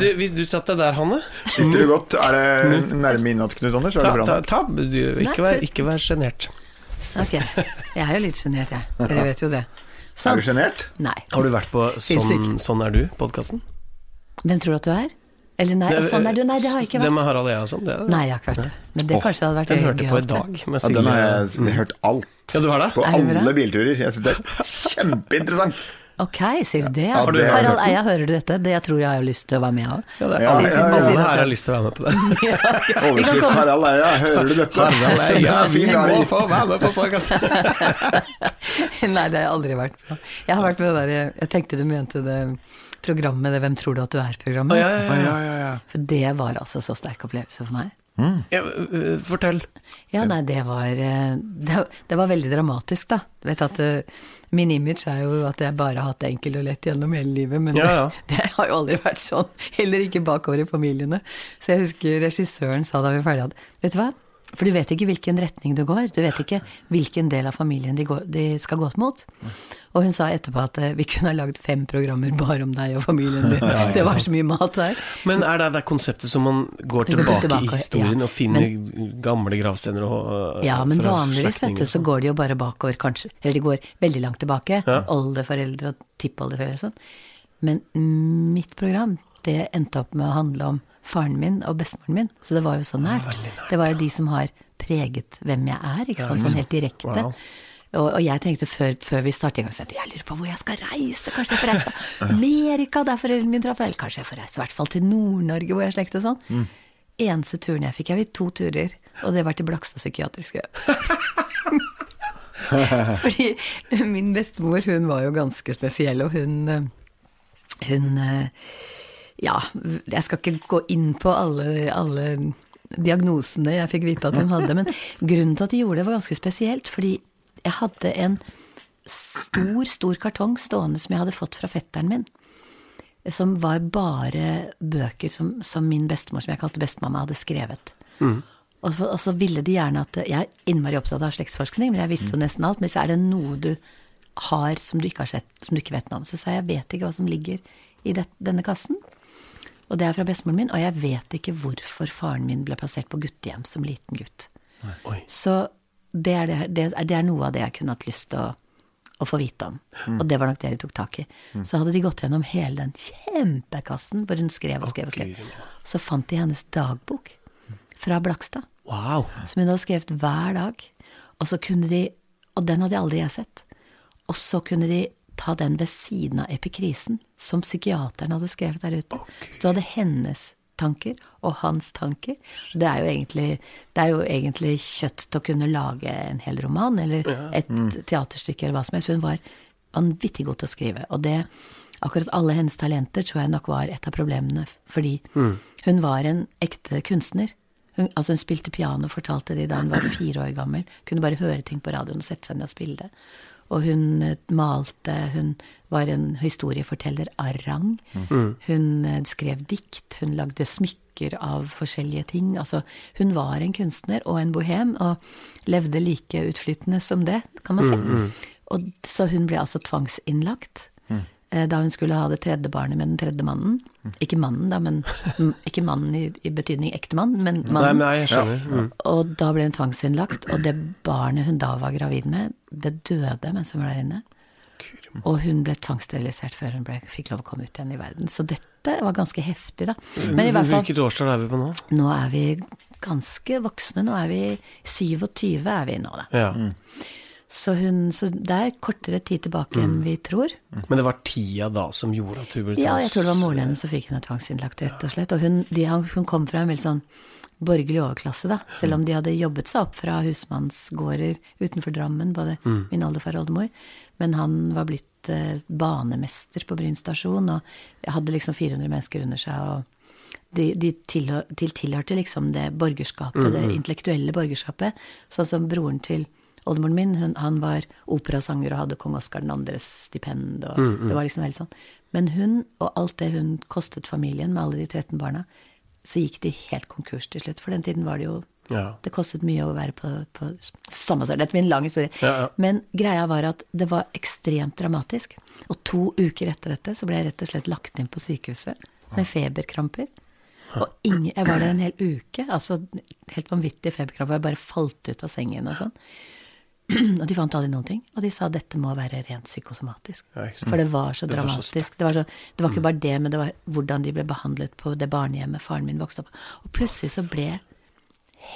du, hvis du satt deg der, Hanne Sitter du godt? Er det nærme innad, Knut Anders? Er ta, ta, ta, du, ikke vær, ikke vær sjenert. Ok. Jeg er jo litt sjenert, jeg. Dere vet jo det. Er Sånn. du sjenert? Nei. Har du vært på Sånn, sånn er du-podkasten? Hvem tror du at du er? Eller nei, og sånn er du? Nei, det har jeg ikke Det vært. med Harald Eia og sånn? det er det. Nei, jeg har ikke vært det. Men det oh, kanskje hadde vært Den hørte jeg på i dag med Ja, den har jeg Silje. hørt alt. Ja, du har det? På Er det alle bilturer. Jeg synes det er kjempeinteressant. Ok, sier du det? Ja, det har Harald. Eia, hører du dette? Det jeg tror jeg har lyst til å være med av. Ja, det er Ja, alle, ja, ja, alle her har lyst til å være med på det. ja, okay. Overskrift komme- Harald Eia, hører du dette? Harald Eia, er vi fin må få være med på podkasten! Nei, det har jeg aldri vært på. Jeg har vært med det der Jeg tenkte du mente det programmet, det Hvem tror du at du er-programmet. Ah, ja, Ja, ja, ja, ja. For det var altså så sterk opplevelse for meg. Ja, øh, fortell. Ja, nei, det var eh, Det, det var veldig dramatisk, da. Du vet at min image er jo at jeg bare har hatt det enkelt og lett gjennom hele livet, men Ja, ja. Det, det har jo aldri vært sånn. Heller ikke bakover i familiene. Så jeg husker regissøren sa da vi var ferdige at vet du hva, for du vet ikke hvilken retning du går. Du vet ikke hvilken del av familien de, går, de skal gå mot. Og hun sa etterpå at eh, vi kunne ha lagd fem programmer bare om deg og familien din. Det var så mye mat der. Men er det det konseptet som man går tilbake, går tilbake, i historien ja. og finner gamle gravstener og øh, Ja, men vanligvis, vet du, så går de jo bare bakover, kanskje. Eller de går veldig langt tilbake. Ja. Oldeforeldre og tippoldeforeldre og sånn. Men mitt program, det endte opp med å handle om faren min og bestemoren min. Så det var jo så nært. veldig nært, Det var jo de som har preget hvem jeg er, ikke sant. Sånn helt direkte. Wow. Og, og jeg tenkte før, før vi startet jeg jeg lurer på hvor jeg skal reise. Kanskje jeg får reise til Amerika, der foreldrene mine traff. Eller kanskje jeg får reise i hvert fall til Nord-Norge, hvor jeg er slekt og sånn. Eneste turen jeg fikk, jeg fikk to turer, og det var til Blakstad psykiatriske. Fordi min bestemor, hun var jo ganske spesiell, og hun eh, Hun eh, Ja, jeg skal ikke gå inn på alle, alle diagnosene jeg fikk vite at hun hadde, men grunnen til at de gjorde det, var ganske spesielt, fordi jeg hadde en stor, stor kartong stående som jeg hadde fått fra fetteren min. Som var bare bøker som, som min bestemor, som jeg kalte bestemamma, hadde skrevet. Og, så, og så ville de gjerne at Jeg er innmari opptatt av slektsforskning, men jeg visste jo nesten alt. Men så er det noe du har som du ikke har sett, som du ikke vet noe om. Så sa jeg jeg vet ikke hva som ligger i det, denne kassen. Og det er fra bestemoren min, og jeg vet ikke hvorfor faren min ble plassert på guttehjem som liten gutt. Så det er, det, det, er, det er noe av det jeg kunne hatt lyst til å, å få vite om. Og det var nok det de tok tak i. Så hadde de gått gjennom hele den kjempekassen hvor hun skrev og skrev og skrev. Så fant de hennes dagbok fra Blakstad Wow. som hun hadde skrevet hver dag. Og så kunne de, og den hadde aldri jeg sett. Og så kunne de ta den ved siden av epikrisen, som psykiateren hadde skrevet der ute. Så du hadde hennes tanker og hans tanker. Det er jo egentlig, det er jo egentlig kjøtt til å kunne lage en hel roman, eller et teaterstykke, eller hva som helst. Hun var vanvittig god til å skrive. Og det, akkurat alle hennes talenter tror jeg nok var et av problemene, fordi hun var en ekte kunstner. Hun, altså hun spilte piano, fortalte de da hun var fire år gammel. Kunne bare høre ting på radioen og sette seg ned og spille det. Og hun eh, malte, hun var en historieforteller av rang. Hun eh, skrev dikt, hun lagde smykker av forskjellige ting. Altså, hun var en kunstner og en bohem, og levde like utflytende som det, kan man si. Og, så hun ble altså tvangsinnlagt eh, da hun skulle ha det tredje barnet med den tredje mannen. Ikke mannen, da, men mm, Ikke mannen i, i betydning ektemann, men Nei, nei, men jeg skjønner. Mm. Og da ble hun tvangsinnlagt, og det barnet hun da var gravid med, det døde mens hun var der inne. Og hun ble tvangssterilisert før hun ble, fikk lov å komme ut igjen i verden. Så dette var ganske heftig, da. Men i hvert fall, Hvilket årstall er vi på nå? nå er vi ganske voksne. Nå er vi 27 er vi nå, da. Ja. Så, hun, så det er kortere tid tilbake enn vi tror. Men det var tida da som gjorde at hun ble Ja, jeg tror det var tvangs- moren hennes som fikk henne tvangsinnlagt, rett og slett. Og hun, de, hun kom fra en veldig sånn borgerlig overklasse, da. Selv om de hadde jobbet seg opp fra husmannsgårder utenfor Drammen, både min oldefar og oldemor. Men han var blitt eh, banemester på Bryn stasjon, og hadde liksom 400 mennesker under seg. og de, de tilhørte, til, tilhørte liksom det borgerskapet, det intellektuelle borgerskapet. Sånn som broren til oldemoren min, hun, han var operasanger og hadde kong Oskar 2.s stipend, og det var liksom helt sånn. Men hun, og alt det hun kostet familien med alle de 13 barna, så gikk de helt konkurs til slutt. For den tiden var det jo Ja. Det kostet mye å være på, på samme søren, Dette blir en lang historie. Ja, ja. Men greia var at det var ekstremt dramatisk. Og to uker etter dette så ble jeg rett og slett lagt inn på sykehuset med feberkramper. Og ingen, jeg var der en hel uke. Altså helt vanvittige feberkramper. Jeg bare falt ut av sengen og sånn. Og de fant aldri noen ting. Og de sa dette må være rent psykosomatisk. Ja. For det var så Det var så dramatisk. Det var, så, det var ikke bare det, men det var hvordan de ble behandlet på det barnehjemmet faren min vokste opp Og plutselig så ble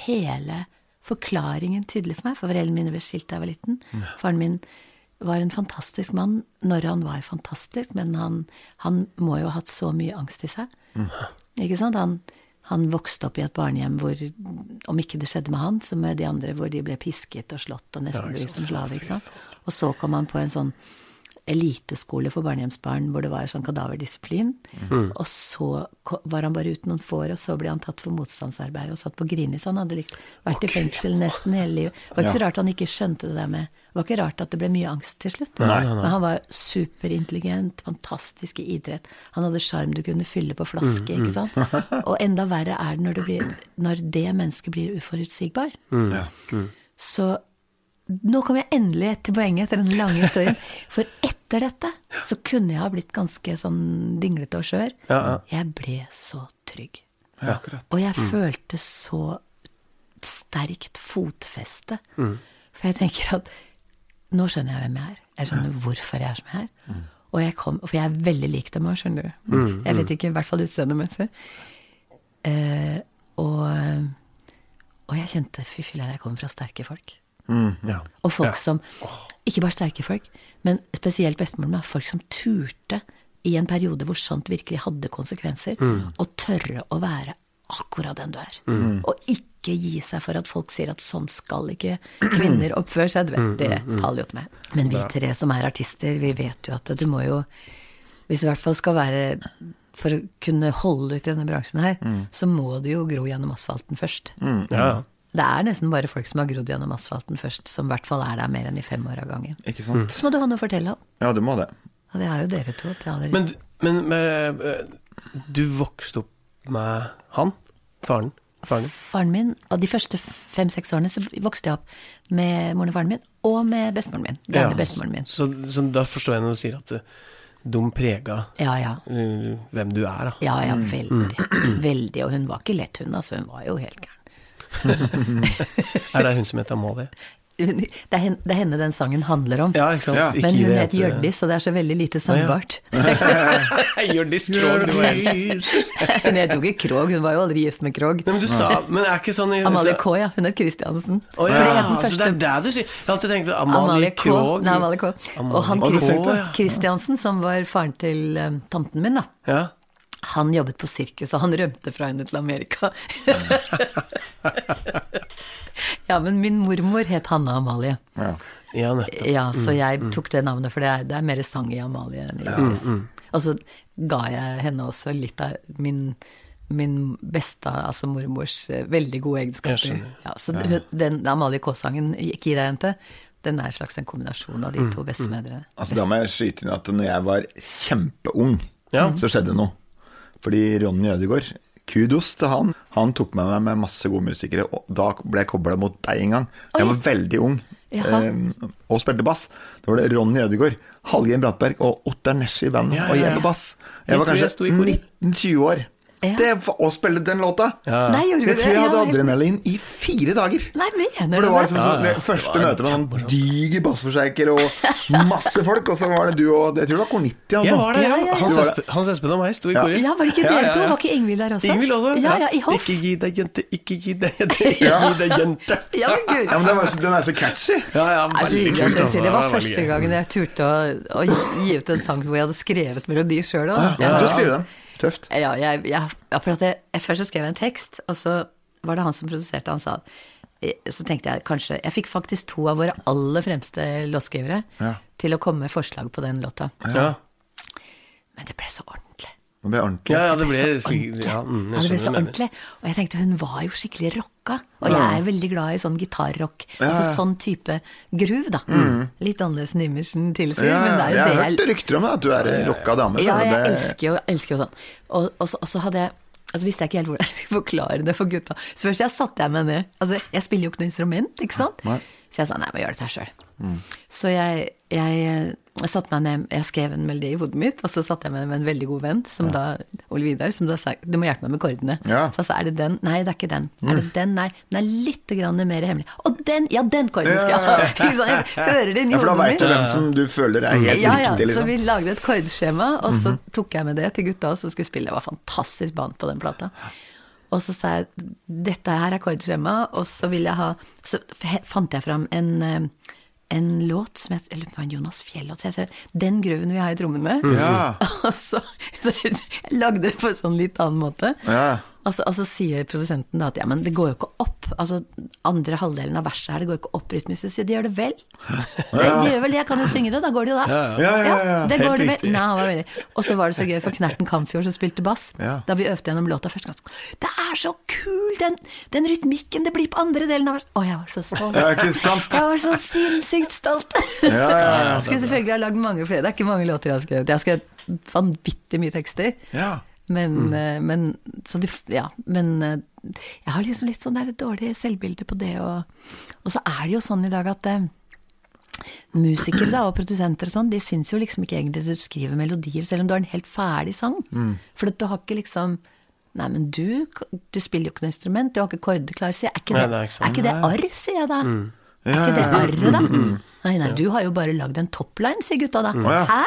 hele forklaringen tydelig for meg, for foreldrene mine ble skilt da jeg var liten. Faren min var en fantastisk mann når han var fantastisk, men han, han må jo ha hatt så mye angst i seg. Ikke sant? Han, han vokste opp i et barnehjem hvor, om ikke det skjedde med han, så med de andre hvor de ble pisket og slått og nesten ble som sant? Og så kom han på en sånn eliteskole for barnehjemsbarn hvor det var sånn kadaverdisiplin. Og så var han bare ute noen få år, og så ble han tatt for motstandsarbeid og satt på Grinis. Han hadde likt, vært i fengsel nesten hele livet. Det var ikke så rart han ikke skjønte det der med Det var ikke rart at det ble mye angst til slutt. Men han var superintelligent, fantastisk i idrett. Han hadde sjarm du kunne fylle på flaske, ikke sant. Og enda verre er det når det, blir, når det mennesket blir uforutsigbar. Ja. Så nå kom jeg endelig til poenget etter den lange historien. For etter dette så kunne jeg ha blitt ganske sånn dinglete og skjør. Ja, ja. Jeg ble så trygg. Ja, akkurat. Og jeg følte så sterkt fotfeste. For jeg tenker at nå skjønner jeg hvem jeg er. Jeg skjønner hvorfor jeg er som jeg er. Og jeg kom, for jeg er veldig lik dem òg, skjønner du. Jeg vet ikke, i hvert fall utseendemessig. Uh, og, og jeg kjente fy filler'n, jeg kommer fra sterke folk. Ja. Og folk Ja. som Ikke bare sterke folk, men spesielt bestemoren min. Folk som turte i en periode hvor sånt virkelig hadde konsekvenser, å tørre å være akkurat den du er. Og ikke gi seg for at folk sier at sånn skal ikke kvinner oppføre seg. Du vet, det taler jo til meg. Men vi tre som er artister, vi vet jo at du må jo Hvis du i hvert fall skal være For å kunne holde ut i denne bransjen her, så må du jo gro gjennom asfalten først. Ja, ja. Det er nesten bare folk som har grodd gjennom asfalten først, som i hvert fall er der mer enn i fem år av gangen. Ikke sant? Så må du ha noe å fortelle om. Ja, du må det. Og det har jo dere to. til alle- Men, men, men eh, du vokste opp med han? Faren? Faren? Faren min, og de første fem-seks årene så vokste jeg opp med moren og faren min, og med bestemoren min. Gamle Ja, bestemoren min. Så, så da forstår jeg når du sier at eh, de prega Ja, ja. eh, hvem du er, da. Ja, ja, veldig. Veldig. Og hun var ikke lett, hun, altså. Hun var jo helt gæren. Er det hun som heter Amalie? Det er henne, det er henne den sangen handler om. Ja, ikke sant? Ja. Men hun het Hjørdis, og det er så veldig lite sangbart. Hjørdis Krogh, du var helt Hun het jo ikke Krog, hun var jo aldri gift med Krog. Men du sa Men er ikke sånn i Amalie K, ja. Hun het Christiansen. Oh, ja, det het den så det er det du sier. Jeg har alltid tenkt Amalie, Amalie. Krogh Nei, Amalie K. Og han Amalie Christ K, ja. Christiansen, som var faren til um, tanten min, da. Ja. Han jobbet på sirkus, og han rømte fra henne til Amerika. ja, men min mormor het Hanna Amalie. Ja. ja, nettopp. Ja, så jeg tok det navnet, for det er, det er mer sang i Amalie enn i Hjørdis. Og så ga jeg henne også litt av min, min beste, altså mormors, eh, veldig gode Jeg egenskaper. skjønner. Ja, så den Amalie K-sangen, Ikke gi deg, jente, den er en slags en kombinasjon av de to bestemødrene. Altså, da må jeg skyte inn at når jeg var kjempeung, Ja. så skjedde noe. Fordi Ronny Ødegaard, kudos til han, han tok med meg med masse gode musikere, og da ble jeg kobla mot deg en gang. Jeg var veldig ung eh, og spilte bass. Da var det Ronny Ødegaard, Hallgeir Brattberg og Ottar Nesje i bandet, Ja, og ja, jeg på bass. Jeg Jeg var kanskje 19-20 år. Ja. Det å spille den låta! Ja. Nei, gjorde Jeg det? tror jeg Ja, hadde adrenalin i fire dager. Nei, mener For det var liksom så, det Ja, ja. første Det var møtet med sånn diger bassforsterker og masse folk, og så var det du og Jeg tror det var Cornitia. Jeg var der, Ja, ja. ja, ja. Hans Espen, Hans Espen og meg sto i Ja. koret. Ja, var det ikke dere to? Var ikke Ingvild der også? Ingvild også? Ja, ja, i hoff. Ikke gi deg, jente, ikke gi deg, jente, ikke gi deg, jente. Ja, men gud. Ja, men den, var, så- den er så catchy. Ja, ja, er så veldig kult, altså. det. var første gangen jeg turte å, å gi ut en sang hvor jeg hadde skrevet melodi sjøl òg. Ja, du skriver den. Tøft. Ja, jeg, jeg, ja, for jeg først så skrev jeg en tekst, og så var det han som produserte, han sa eh, Så tenkte jeg kanskje Jeg fikk faktisk to av våre aller fremste låtskrivere Ja. til å komme med forslag på den låta. Ja. Men det ble så ordentlig. Det ble ordentlig. Ja, ja, det ble så ordentlig. ja, mm, Ja, det ble så ordentlig. Og jeg tenkte hun var jo skikkelig rocka. Og jeg er veldig glad i sånn gitarrock. Ja, Altså sånn type groove, da. Litt annerledes enn imagen tilsier, Ja, men det er jo jeg det har hørt rykter om at du er ei rocka dame. ja, jeg det- elsker jo, elsker jo sånn. Og, og, så, og så hadde jeg Altså visste jeg ikke helt hvordan jeg skulle forklare det for gutta. Så først jeg satte jeg meg ned. Altså, jeg spiller jo ikke noe instrument, ikke sant? Nei. Så jeg sa nei, jeg må gjøre dette sjøl. Så jeg, jeg, jeg satte meg ned, jeg skrev en melodi i hodet mitt, og så satte jeg meg ned med en veldig god venn, som da, Ole Vidar, som da sa du må hjelpe meg med kordene. Ja. Så jeg sa er det den? Nei, det er ikke den. Er det den? Nei, den er litt grann mer hemmelig. Og den! Ja, den korden skal jeg ha! Jeg hører det mitt. Ja, for da hodet veit du hvem som du føler er helt Ja, ja, riktig, så liksom. vi lagde et kordskjema, og så tok jeg med det til gutta som skulle spille. Det var fantastisk band på den plata. Og så sa jeg dette her er kordskjema, og så vil jeg ha Så fant jeg fram en, eh, en låt som var Jonas Fjell-låt. Så jeg sa den grøven vi har i trommene. Ja. Og så, så jeg lagde det på en sånn litt annen måte. Ja. Og altså sier produsenten da at ja, men det går jo ikke opp. Altså andre halvdelen av verset her, det går jo ikke opp rytmisk. Så sier de gjør det vel. Det gjør vel det, jeg kan jo synge det, da går det jo da. Ja, Ja, ja, ja. det går det vel. riktig. Nei, han var veldig. Og så var det så gøy, for Knerten Kamfjord som spilte bass, Ja. da vi øvde gjennom låta første gang Det er så kul, den, den rytmikken det blir på andre delen av verset. Å, jeg var så stolt. Ja, ikke sant? Jeg var så sinnssykt stolt. Ja, ja, ja. Jeg skulle selvfølgelig ha lagd mange flere. Det er ikke mange låter jeg har skrevet. Jeg har skrevet vanvittig mye tekster. ja. Men, mm. men, så de, ja, men eh, jeg har liksom litt sånn der dårlig selvbilde på det. Og, og så er det jo sånn i dag at eh, musikere da, og produsenter og sånn, de syns jo liksom ikke egentlig at du skriver melodier, selv om du har en helt ferdig sang. For at du har ikke liksom Nei, men du, du spiller jo ikke noe instrument, du har ikke kordeklar, sier jeg. Er ikke det, Nei, det er ikke sånn. er ikke det arr, sier jeg da. Er ikke det ja, ja. da? Nei, nei, du har jo bare lagd en topline, sier gutta da. ja. Hæ?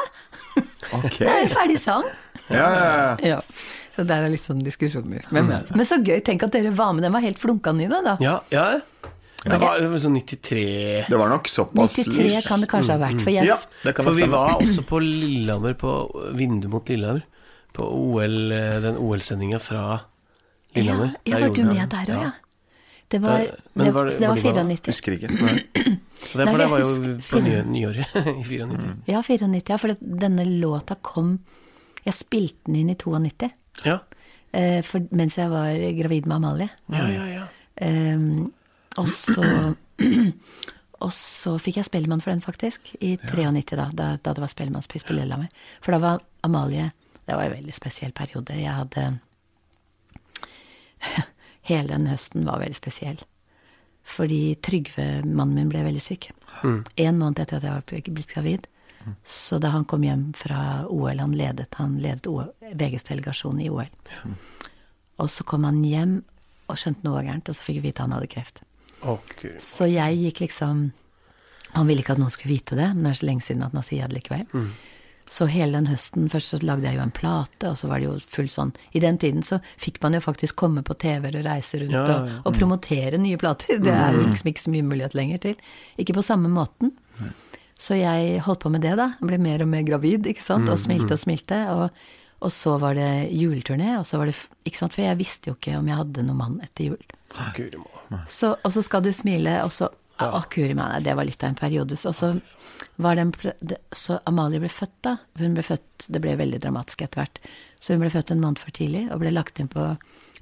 Okay. Det er jo en ferdig sang. Ja, ja, ja. Ja, så der er litt sånn diskusjoner. Men, men så gøy, tenk at dere var med, den var helt flunka i det da. Ja, ja. Det var, det var sånn 93 Det var nok såpass 93 kan det kanskje ha vært, for yes. Ja, det kan For vi var også på Lillehammer, på vinduet mot Lillehammer. På OL, eh, den OL-sendinga fra Lillehammer. ja, jeg var du med der òg, ja? Det var, Der- det, var det- det var var du med da? 94. Husker ikke. Det, Nei, for det var jo husker på fire- nyåret i 94. Ja, 94, ja, for det, denne låta kom Jeg spilte den inn i 92, Ja. eh, for, mens jeg var gravid med Amalie. Ja, ja, ja. Ehm, og så Og så fikk jeg Spellemann for den, faktisk. I 93, da, da, da det var Spellemannspris på Lillehammer. For da var Amalie Det var en veldig spesiell periode. Jeg hadde Hele den høsten var veldig spesiell. Fordi Trygve, mannen min, ble veldig syk. En måned etter at jeg var blitt gravid. Så da han kom hjem fra OL, han ledet, han ledet VGs delegasjon i OL. Og så kom han hjem og skjønte noe var gærent, og så fikk vi vite han hadde kreft. Okay. Så jeg gikk liksom Han ville ikke at noen skulle vite det, men det er så lenge siden at han sier det likevel. Så hele den høsten Først så lagde jeg jo en plate, og så var det jo full sånn I den tiden så fikk man jo faktisk komme på TV-er og reise rundt Ja, ja, ja. Og, og promotere nye plater. Det er jo liksom ikke så mye mulighet lenger til. Ikke på samme måten. Så jeg holdt på med det, da. Ble mer og mer gravid, ikke sant. Og smilte og smilte. Og, og så var det juleturné, og så var det Ikke sant, for jeg visste jo ikke om jeg hadde noen mann etter jul. Så, og så skal du smile, og så Å, guri meg, det var litt av en periode. Så, så var det en Så Amalie ble født, da. Hun ble født Det ble veldig dramatisk etter hvert. Så hun ble født en måned for tidlig, og ble lagt inn på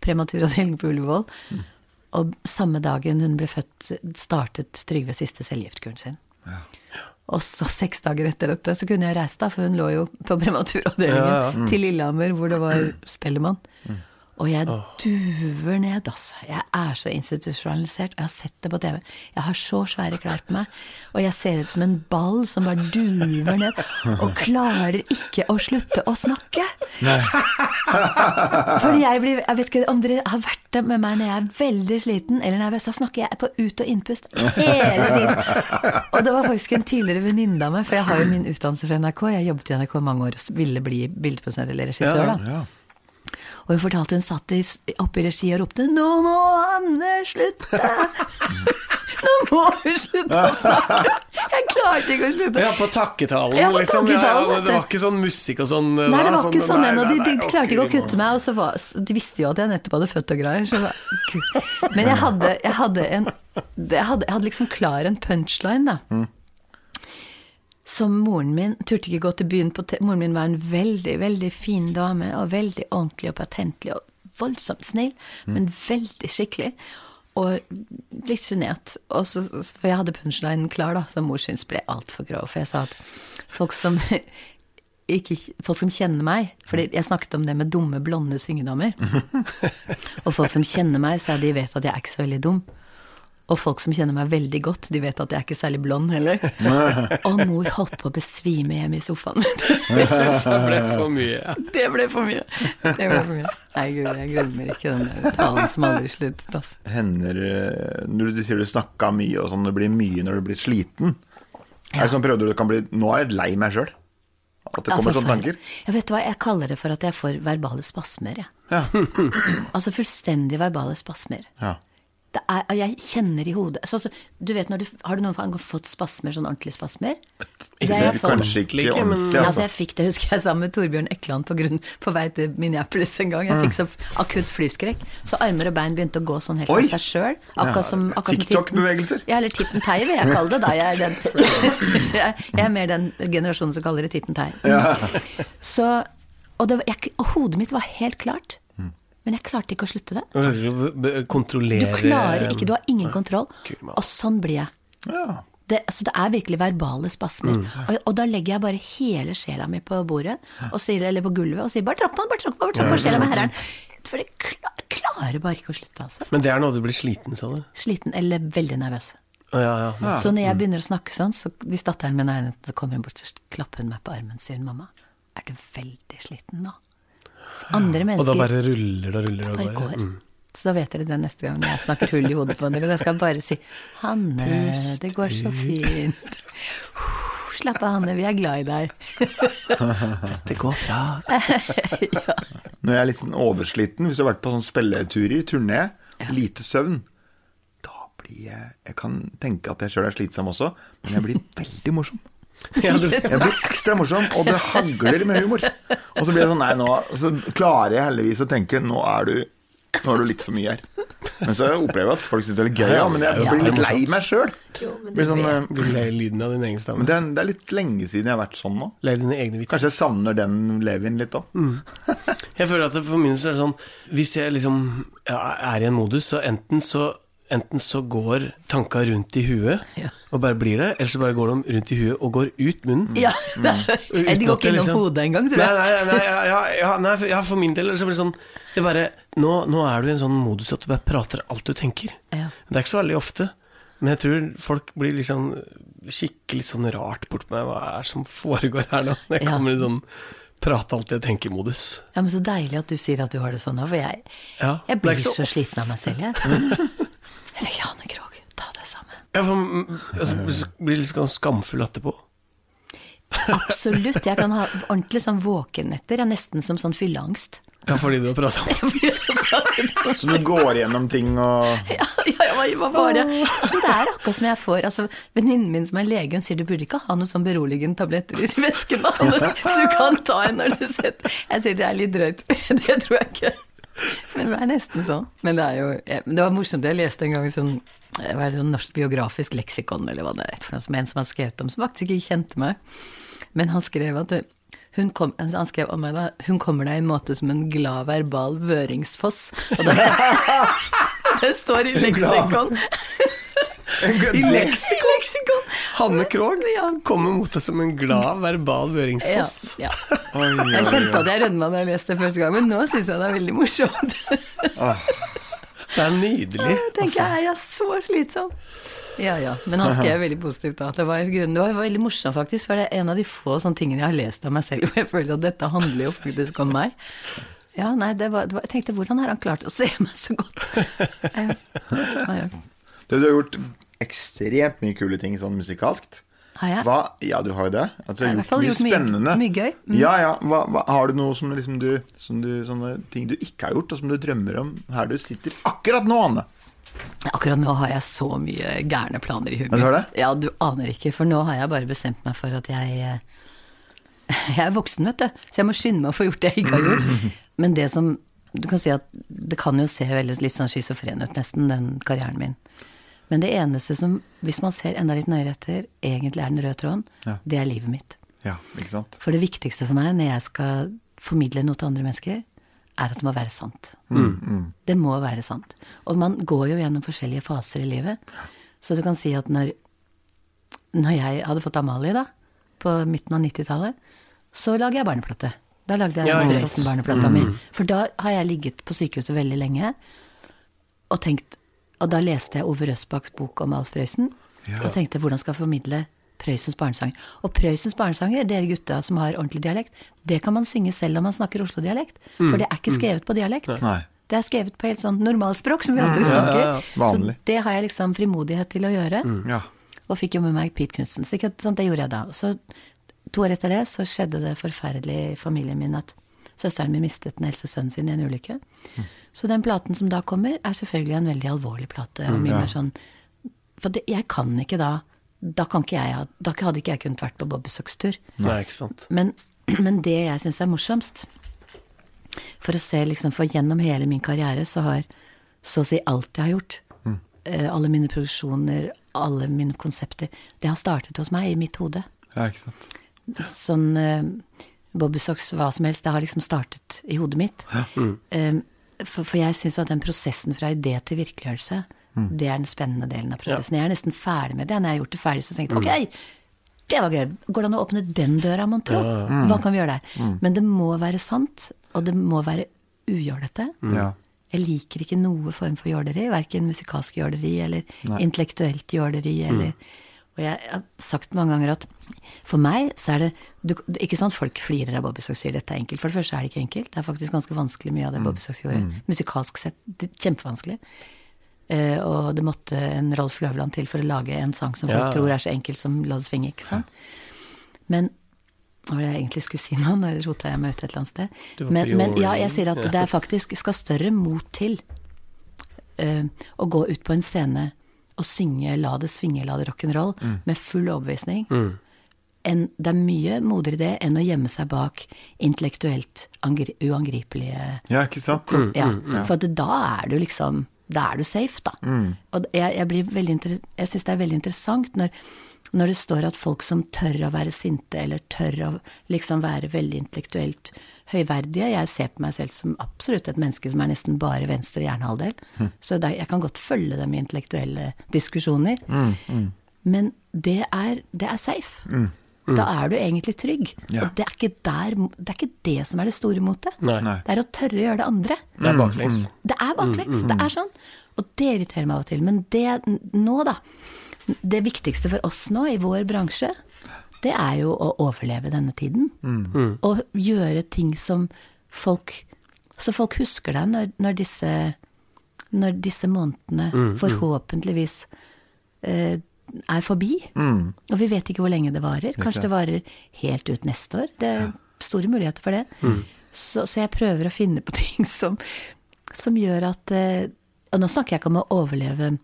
prematuravdeling på Ullevål. Og samme dagen hun ble født, startet Trygve siste cellegiftkuren sin. Og så seks dager etter dette så kunne jeg reise, da, for hun lå jo på prematuravdelingen Ja, ja. til Lillehammer, hvor det var Spellemann. Og jeg duver ned, altså. Jeg er så institusjonalisert, og jeg har sett det på TV. Jeg har så svære klær på meg, og jeg ser ut som en ball som bare duver ned, og klarer ikke å slutte å snakke. Nei. Fordi jeg blir Jeg vet ikke om dere har vært det med meg når jeg er veldig sliten eller nervøs. Da snakker jeg på ut- og innpust hele tiden. Og det var faktisk en tidligere venninne av meg, for jeg har jo min utdannelse fra NRK. Jeg jobbet i NRK mange år og ville bli bildeprosent eller regissør, da. Ja. Og hun fortalte hun satt oppe i regi og ropte 'Nå må Anne slutte!' Nå må hun slutte å snakke! Jeg klarte ikke å slutte. Ja, på takketalen, Ja, på liksom. Ja, ja, takketalen, men vet det var ikke sånn musikk og sånn Nei, det var ikke sånn ennå. De, de klarte ikke å kutte meg, og så var, de visste jo at jeg nettopp hadde født og greier. Men jeg hadde, jeg hadde en jeg hadde, jeg hadde liksom klar en punchline, da. Som moren min turte ikke gå til byen på Moren min var en veldig, veldig fin dame, og veldig ordentlig og patentlig, og voldsomt snill, men veldig skikkelig. Og litt sjenert. For jeg hadde punchlinen klar, da, som mor syntes ble altfor grov. For jeg sa at folk som ikke, folk som kjenner meg For jeg snakket om det med dumme, blonde syngedamer. og folk som kjenner meg, er de vet at jeg er ikke så veldig dum. Og folk som kjenner meg veldig godt, de vet at jeg er ikke særlig blond heller. og mor holdt på å besvime hjemme i sofaen. Jeg syns det ble for mye. Ja. det ble for mye. Det ble for mye. Nei, gud, jeg glemmer ikke den talen som aldri sluttet, altså. Hender eh, Når du sier du snakka mye og sånn, det blir mye når du blir sliten. Er det sånn perioder du kan bli Nå er jeg lei meg sjøl. At det Ja, kommer sånne tanker. Jeg vet du hva, jeg kaller det for at jeg får verbale spasmer, jeg. Ja. Altså fullstendig verbale spasmer. ja. Det er, jeg kjenner i hodet så, så, du vet når du, Har du noen gang fått spasmer, sånn ordentlige spasmer? Det har jeg fått. Kanskje ikke men- ordentlig, Altså, altså. jeg fikk det, husker jeg, sammen med Torbjørn Ekland på, grunn, på vei til Minneapolis en gang. Jeg fikk så akutt flyskrekk, så armer og bein begynte å gå sånn helt Oi! av seg sjøl. Akkurat som, akkurat som TikTok-bevegelser. Ja, eller Titten Tei vil jeg kalle det, da. Jeg er, den, jeg, er mer den generasjonen som kaller det Titten Tei. Så, og, det, jeg, og hodet mitt var helt klart, men jeg klarte ikke å slutte det. Ikke Du klarer ikke, du har ingen kontroll. Og sånn blir jeg. Ja. Det, altså det er virkelig verbale spasmer. Mm. Og, og da legger jeg bare hele sjela mi på bordet, og sier, eller på gulvet, og sier 'bare tråkk på den, bare tråkk på den, bare tråkk på sjela mi, herren'. For jeg klar, klarer bare ikke å slutte, altså. Men det er når du blir sliten, sa du? Sliten eller veldig nervøs. Å, ja, ja. Så når jeg begynner å snakke sånn, så hvis datteren min er inne, så kommer hun bort så klapper hun meg på armen sier 'mamma, er du veldig sliten nå?' Andre mennesker. Og da bare ruller det og ruller det bare og bare. går. Mm. Så da vet dere det neste gang jeg snakker hull i hodet på dere. Da skal jeg bare si 'Hanne, Pust det går så fint'. Slapp av, Hanne, vi er glad i deg. Det går bra. Når jeg er litt sånn oversliten, hvis du har vært på sånne spilleturer, turné, lite søvn Da blir jeg Jeg kan tenke at jeg sjøl er slitsom også, men jeg blir veldig morsom. Jeg blir ekstra morsom, og det hagler med humor. Og så blir det sånn, nei, nå Så klarer jeg heldigvis å tenke Nå er du nå er du litt for mye her. Men så opplever jeg at folk syns det er litt gøy, ja, men jeg blir litt lei meg sjøl. Sånn, eh, lyden av din egen stemme. det er, det er litt lenge siden jeg har vært sånn nå. Ler dine egne vitser. Kanskje jeg savner den Levin litt òg. Jeg føler at det for min del er sånn Hvis jeg liksom ja, er i en modus, så enten så Enten så går tanka rundt i huet Ja. og bare blir det, eller så bare går de rundt i huet og går ut munnen. Ja, Mm. De går ikke innom liksom- hodet engang, tror Nei, jeg. nei, nei, ja, ja, ja, nei for, ja, for min del så blir det sånn det bare, nå, nå er du i en sånn modus at du bare prater alt du tenker. Ja. Det er ikke så veldig ofte, men jeg tror folk blir liksom kikker litt sånn rart bort på meg. Hva er det som foregår her nå? Jeg Ja. kommer i sånn prate alt jeg tenker-modus. Ja, men Så deilig at du sier at du har det sånn òg, for jeg, Ja, jeg blir så, så sliten av meg selv, jeg. Jeg tenker Hanne Krogh, ta deg sammen. Ja, for, mm, altså, blir litt sånn skamfull etterpå. Absolutt. Jeg kan ha ordentlig sånn våkenetter. Jeg er nesten som sånn fylleangst. Ja, fordi du har prata om det? Så du går gjennom ting og Ja, ja, jeg var det? Altså, det er akkurat som jeg får altså, Venninnen min som er lege, hun sier du burde ikke ha noe sånn beroligende tabletter i vesken, da, så du kan ta en når du setter Jeg sier det er litt drøyt. Det tror jeg ikke. Men det er nesten sånn. Men det jo Det var morsomt, jeg leste en gang sånn hva er det, sånn norsk biografisk leksikon, eller hva det er, for noe, som en som har skrevet om, som faktisk ikke kjente meg. Men han skrev at hun, kom, altså, han skrev om meg da Hun kommer deg i en måte som en glad verbal vøringsfoss. Og det, det står i leksikon. I leksikon! leksikon. Hanne Krogh kommer mot deg som en glad verbal Ja, ja. Oi, oi, Jeg kjente at jeg rødma da jeg leste det første gang, men nå syns jeg det er veldig morsomt. Det er nydelig. Jeg tenker jeg er så slitsom. Ja ja, men han skrev veldig positivt da. Det var, grunnen, det var veldig morsomt faktisk, for det er en av de få sånne tingene jeg har lest av meg selv, hvor jeg føler at dette handler jo faktisk om meg. Ja, nei, det var, det var, jeg tenkte hvordan har han klart å se meg så godt? Ja, ja, ja. Du, har gjort ekstremt mye kule ting sånn musikalskt. Har jeg? Hva? Ja, du har jo det. Har i du mye gjort mye- spennende. mye gøy. Mm. Ja, ja. Hva, hva, har du noe som, liksom du, som du Sånne ting du ikke har gjort, og som du drømmer om her du sitter akkurat nå, Anne? Akkurat nå har jeg så mye gærne planer i huet har det? Ja, du aner ikke, for nå har jeg bare bestemt meg for at jeg eh, Jeg er voksen, vet du, så jeg må skynde meg å få gjort det jeg ikke har gjort. Men det som Du kan si at det kan jo se veldig litt sånn schizofren ut, nesten, den karrieren min. Men det eneste som, hvis man ser enda litt nøyere etter, egentlig er den røde tråden, Ja. det er livet mitt. Ja, ikke sant? For det viktigste for meg når jeg skal formidle noe til andre mennesker, er at det må være sant. Det må være sant. Og man går jo gjennom forskjellige faser i livet. Så du kan si at når, når jeg hadde fått Amalie, da, på midten av 90-tallet, så lager jeg barneplate. Da lagde jeg Ja, ja, ikke sant. barneplata mi. For da har jeg ligget på sykehuset veldig lenge og tenkt Og da leste jeg Ove Røsbachs bok om Alf Prøysen, og tenkte hvordan skal jeg formidle Prøysens barnesanger. Og Prøysens barnesanger, dere gutta som har ordentlig dialekt, det kan man synge selv om man snakker Oslo-dialekt. For det er ikke skrevet på dialekt. Nei. Det er skrevet på helt sånn normalspråk som vi andre snakker. ja, ja. Så det har jeg liksom frimodighet til å gjøre. Ja. Og fikk jo med meg Pete Knutsen. Så det gjorde jeg da. Så to år etter det så skjedde det forferdelig i familien min at søsteren min mistet den eldste sønnen sin i en ulykke. Så den platen som da kommer, er selvfølgelig en veldig alvorlig plate. Og mye ja. mer sånn For det, jeg kan ikke da Da kan ikke jeg Da hadde ikke jeg kunnet vært på Bobby Socks-tur. Nei, ikke sant. Men, men det jeg syns er morsomst For å se liksom For gjennom hele min karriere så har så å si alt jeg har gjort, mm. alle mine produksjoner, alle mine konsepter, det har startet hos meg, i mitt hode. ja, ikke sant. Sånn uh, Bobby Socks, hva som helst, det har liksom startet i hodet mitt. Mm. for, for jeg syns at den prosessen fra idé til virkeliggjørelse, det er den spennende delen av prosessen. Jeg er nesten ferdig med det. Når jeg har gjort det ferdig, så tenkte jeg ok, det var gøy. Går det an å åpne den døra, mon tro? Hva kan vi gjøre der? Men det må være sant, og det må være ujålete. Ja. Jeg liker ikke noe form for jåleri, verken musikalsk jåleri eller intellektuelt jåleri eller Og jeg har sagt mange ganger at for meg så er det du, Ikke sant, folk flirer av Bobby Socks sier dette er enkelt. For det første er det ikke enkelt. Det er faktisk ganske vanskelig mye av det Bobby Socks gjorde. Musikalsk sett det er kjempevanskelig. Uh, og det måtte en Rolf Løvland til for å lage en sang som folk Ja. tror er så enkel som La det svinge, ikke sant. Men hva var det jeg egentlig skulle si nå? Nå rota jeg meg ut et eller annet sted. Men, men ja, jeg sier at det er faktisk skal større mot til uh, å gå ut på en scene og synge 'La det svinge, la det rock'n'roll' med full overbevisning. enn- det er mye modigere det enn å gjemme seg bak intellektuelt angri uangripelige ja, ikke sant. ja, for da er du liksom Da er du safe, da. Og jeg, jeg, blir veldig jeg syns det er veldig interessant når, når det står at folk som tør å være sinte, eller tør å liksom være veldig intellektuelt høyverdige Jeg ser på meg selv som absolutt et menneske som er nesten bare venstre hjernehalvdel. Så det, er- jeg kan godt følge dem i intellektuelle diskusjoner. Men det er, det er safe. Da er du egentlig trygg. Ja. Og det er, ikke der, det er ikke det som er det store motet. Nei. Det er å tørre å gjøre det andre. Det er baklengs. Det er baklengs. Det er sånn. Og det irriterer meg av og til. Men det nå, da. Det viktigste for oss nå i vår bransje, det er jo å overleve denne tiden. Og gjøre ting som folk Så folk husker deg når, når disse Når disse månedene forhåpentligvis eh, er forbi. Og vi vet ikke hvor lenge det varer. Kanskje det varer helt ut neste år. Det er store muligheter for det. Så, så jeg prøver å finne på ting som, som gjør at eh, Og nå snakker jeg ikke om å overleve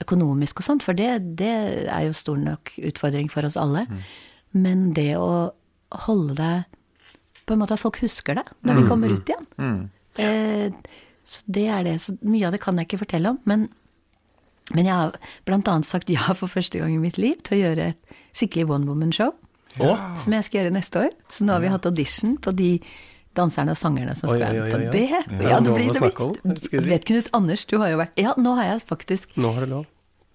økonomisk og sånt, for det, det er jo stor nok utfordring for oss alle. Men det å holde deg På en måte at folk husker deg når vi kommer ut igjen. Eh, så det er det. Så mye av det kan jeg ikke fortelle om. Men, men jeg har annet sagt ja for første gang i mitt liv til å gjøre et skikkelig one woman-show. Som jeg skal gjøre neste år. Så nå har vi hatt audition på de danserne og sangerne som skal være på det. Ja, Ja, det blir, det blir. Vet Knut Anders, du har jo vært Ja, nå har jeg faktisk Nå har du lov.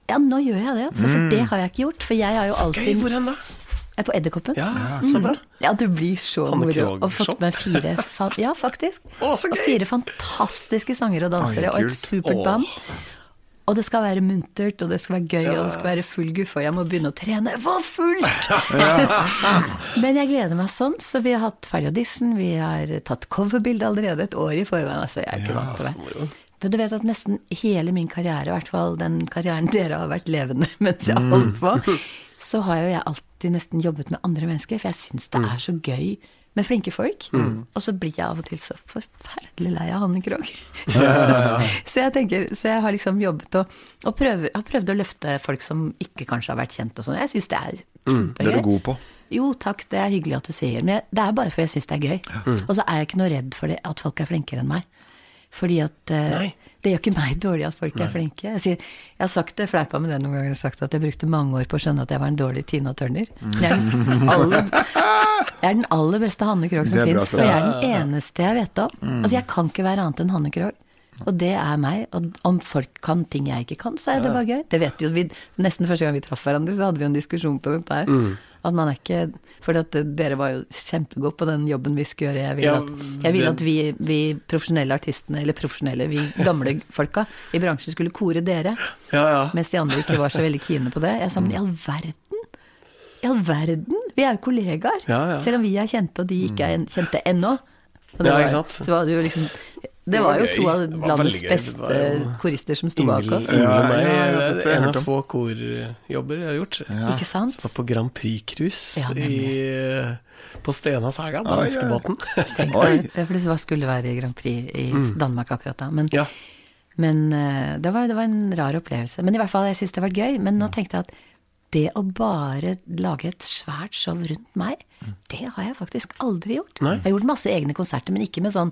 Ja, nå gjør jeg det, altså. For det har jeg ikke gjort. For jeg har jo Gøy, alltid hvor hen da? Jeg er på Edderkoppen. Ja, så bra. Ja, du blir så moro. Og fått med fire fa Ja, faktisk. Å, så og fire fantastiske sangere og dansere, Oi, og et supert Åh. band. Og det skal være muntert, og det skal være gøy, og det skal være full guffe, og jeg må begynne å trene for fullt! Men jeg gleder meg sånn, så vi har hatt ferdig audition, vi har tatt coverbilde allerede et år i forveien, altså jeg er ikke vant til det. Men du vet at nesten hele min karriere, i hvert fall den karrieren dere har vært levende mens jeg har holdt på, så har jo jeg alltid nesten jobbet med andre mennesker, for jeg syns det er så gøy med flinke folk. Og så blir jeg av og til så forferdelig lei av Hanne Krogh. så jeg tenker, så jeg har liksom jobbet og, og prøver, har prøvd å løfte folk som ikke kanskje har vært kjent og sånn. Jeg syns det er Det kjempegøy. er du god på. Jo, takk, det er hyggelig at du sier. Men det er bare fordi jeg syns det er gøy. Og så er jeg ikke noe redd for det, at folk er flinkere enn meg. Fordi at uh, Nei. Det gjør ikke meg dårlig at folk er flinke. Jeg, sier, jeg har sagt det, fleipa med det noen ganger, sagt at jeg brukte mange år på å skjønne at jeg var en dårlig Tina Turner. Jeg er den aller, jeg er den aller beste Hanne Krogh som fins, for jeg er den eneste jeg vet om. Altså, jeg kan ikke være annet enn Hanne Krogh. Og det er meg. Og om folk kan ting jeg ikke kan, så er det bare gøy. Det vet jo vi Nesten første gang vi traff hverandre, så hadde vi en diskusjon på dette her. At man er ikke For dere var jo kjempegode på den jobben vi skulle gjøre. Jeg vil Ja, at, jeg vil det- at vi, vi profesjonelle artistene, eller profesjonelle, vi gamle folka i bransjen skulle kore dere. Ja, ja. Mens de andre ikke var så veldig kine på det. Jeg sa, men i all verden! I all verden! Vi er jo kollegaer! Selv om vi er kjente, og de ikke er en- kjente ennå. Og det var? Så var det jo liksom Det var var jo to av landets beste jo korister som sto bak oss. Meg Ja, ja, det er en av få korjobber jeg har gjort. Ikke sant? Var på Grand Prix-cruise Ja, på Stena Saga, danskebåten. Var- skulle være i Grand Prix i Danmark akkurat da. Men, Mm. Ja. men eh, det, var, det var en rar opplevelse. Men i hvert fall, jeg syns det har vært gøy. Men nå tenkte jeg at det å bare lage et svært show rundt meg, det har jeg faktisk aldri gjort. Nei. Jeg har gjort masse egne konserter, men ikke med sånn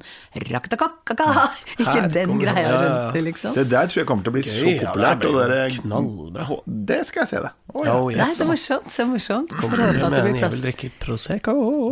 raktakakaka. Ikke Her den greia Ja, ja, ja. rundt det, liksom. Det der tror jeg kommer til å bli så populært. ja, det og dere- knallbra. Det skal jeg se, det. Oh, ja. Oh, yes. Nei, så morsomt. Så morsomt. Kommer du med en jeg vil drikke Prosecco.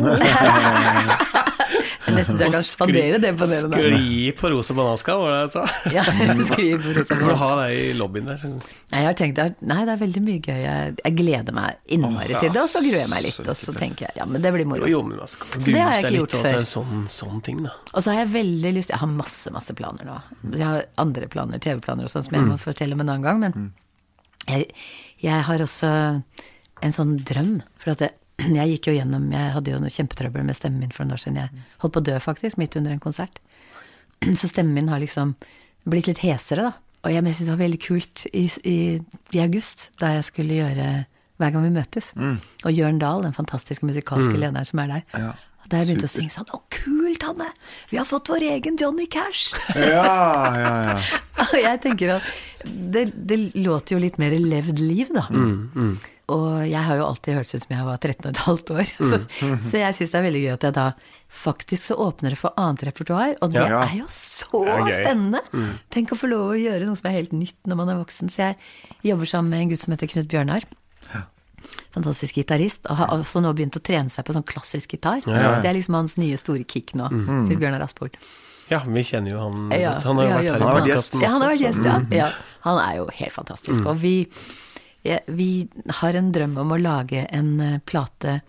Nesten så jeg kan spandere det på dere. Skli på rosa bananskall, var det jeg sa. Ja, skriv på rosa Får du ha deg i lobbyen der. Nei, jeg har tenkt nei, det er veldig mye gøy. Jeg, jeg gleder meg innmari til det, og så gruer jeg meg litt. Og så tenker jeg ja, men det blir moro. Jo, men man skal Så det har jeg grue seg litt gjort til er sånn, sånn ting, da. Og så har jeg veldig lyst Jeg har masse, masse planer nå. Jeg har andre planer, TV-planer og sånn, som jeg må fortelle om en annen gang, men jeg, jeg har også en sånn drøm. For at jeg, jeg gikk jo gjennom Jeg hadde jo noe kjempetrøbbel med stemmen min for noen år siden. Jeg holdt på å dø, faktisk, midt under en konsert. Så stemmen min har liksom blitt litt hesere, da. Og jeg, jeg syntes det var veldig kult i, i, i august, da jeg skulle gjøre Hver gang vi møtes. Og Jørn Dahl, den fantastiske musikalske lederen som er der. Ja. Da jeg begynte å synge sånn Å, kult, Hanne! Vi har fått vår egen Johnny Cash! Ja, ja, ja. Og jeg tenker at det, det låter jo litt mer levd liv, da. Og jeg har jo alltid hørtes ut som jeg var 13 og et halvt år. Så, så jeg syns det er veldig gøy at jeg da faktisk så åpner det for annet repertoar. Og det Ja. er jo så er spennende! Tenk å få lov å gjøre noe som er helt nytt når man er voksen. Så jeg jobber sammen med en gutt som heter Knut Bjørnar. Fantastisk gitarist. Og har også nå begynt å trene seg på sånn klassisk gitar. Det er liksom hans nye store kick nå. Til Bjørnar Asport. Ja, vi kjenner jo han Ja. Han har jo vært her i podkasten også. Ja, han har vært gjest, ja. ja. Han er jo helt fantastisk. Og vi, ja, vi har en drøm om å lage en eh, plate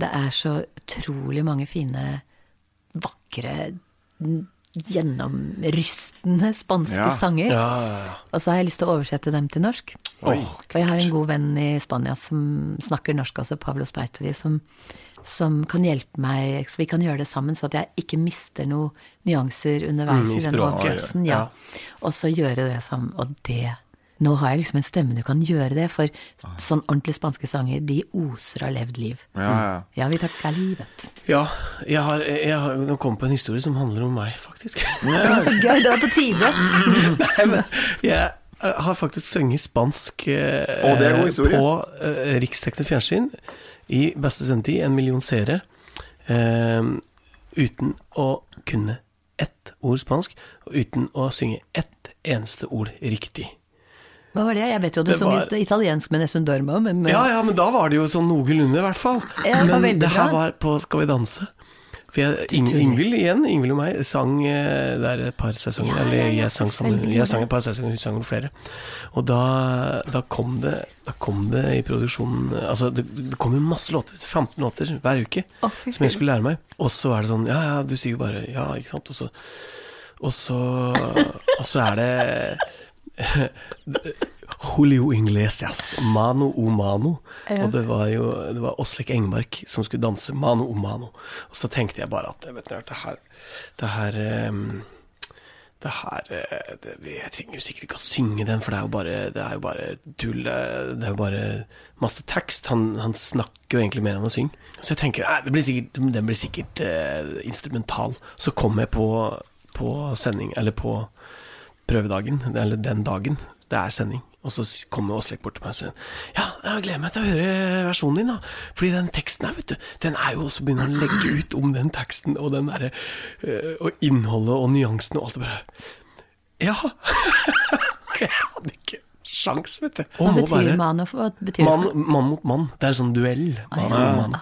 Det er så utrolig mange fine, vakre, gjennomrystende spanske Ja. sanger. Ja, ja, ja. Og så har jeg lyst til å oversette dem til norsk. Oi, og jeg har en god venn i Spania som snakker norsk også, Pablo Speiteri, som, som kan hjelpe meg, så vi kan gjøre det sammen, så at jeg ikke mister noen nyanser underveis Mm, i den oversettelsen. Ja. Ja. Og så gjøre det sammen. Og det Nå har jeg liksom en stemme du kan gjøre det, for sånn ordentlig spanske sanger, de oser av levd liv. Ja, ja. Ja, vi takker livet. ja jeg har, jeg har nå kom på en historie som handler om meg, faktisk. Det er så gøy, det var på tide! Nei, men jeg eh, har faktisk sunget spansk eh, historie. på eh, riksdekkende fjernsyn i beste sendetid, en million seere, eh, uten å kunne ett ord spansk, og uten å synge ett eneste ord riktig. Hva var det? Jeg vet jo du Det sang var- italiensk med Nessun Dorma, men eh, Ja, ja, men da var det jo sånn noenlunde, i hvert fall. Ja, det men det her bra. var på Skal vi danse. For jeg, Ing. Ingvild igjen, Ingvild og meg, sang eh, der et par sesonger. Ja, eller jeg sang, sammen, jeg sang et par sesonger, hun sang flere. Og da, da, kom det, da kom det i produksjonen Altså, det, det kom jo masse låter, 15 låter hver uke, oh, som jeg skulle lære meg. Og så er det sånn Ja, ja, du sier jo bare ja, ikke sant. Og så, og så, og så er det Julio Inglesias, Mano o Mano. Ja. Og det var jo det var Åslik Engmark som skulle danse Mano o Mano. Og så tenkte jeg bare at vet du, det her Det her um det her eh, det, Jeg trenger jo sikkert ikke å synge den, for det er jo bare, det er jo bare tull. Det er jo bare masse tekst. Han, han snakker jo egentlig mer enn han synger. Så jeg tenker nei, det blir sikkert, den blir sikkert eh, instrumental. Så kom jeg på, på sending, eller på prøvedagen, eller den dagen det er sending. Og så kommer Åslek bort til meg og sier Ja, jeg gleder meg til å høre versjonen din, da. Fordi den teksten her, vet du, den er jo også begynner å legge ut om den teksten og den derre øh, Og innholdet og nyansene og alt det bare Ja! jeg hadde ikke sjans, vet du. Hva Og betyr bare- betyr mann mot mann. Det er en sånn duell. Mann mot mann.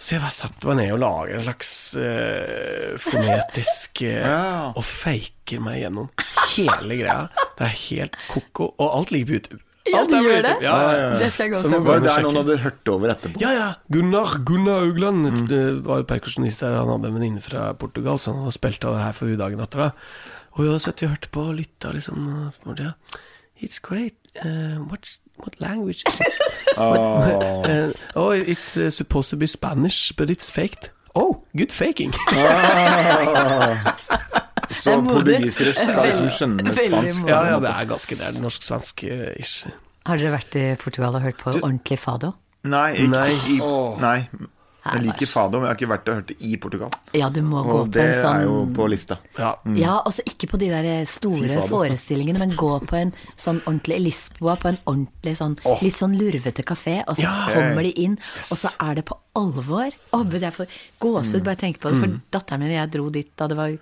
Så jeg bare satte meg ned og lager en slags uh, fonetisk uh, Ja. Og faker meg gjennom hele greia. Det er helt ko-ko. Og alt ligger på YouTube. Ja, Alt gjør det? Ja, ja, ja. Det skal jeg gå og Var det der noen hadde hørt over etterpå? Ja, ja. Gunnar Gunnar Augland det var jo perkusjonist der. Han hadde en venninne fra Portugal, så han spilte spilt av det her for dagen etter. da Og vi hadde sittet og hørt på og lytta, liksom. It's great. Uh, what, what language is it? Uh, oh, it's uh, supposed to be Spanish, but it's faked. Oh, good faking. Så Det er modig. portugisere skal liksom skjønne spansk. ja, ja, det er ganske Det er norsk-svensk-ish. Har dere vært i Portugal og hørt på ordentlig fado? Nei, ikke Nei. i Nei. Jeg liker fado, men jeg har ikke vært og hørt det i Portugal. Ja, du må gå på en sånn Og det er jo på lista. Ja. Ja, altså ikke på de der store forestillingene, men gå på en sånn ordentlig Lisboa, på en ordentlig sånn oh. litt sånn lurvete kafé, og så Ja. kommer de inn, og så er det på alvor. Det jeg får gåsehud bare tenk på det, for datteren min og jeg dro dit da det var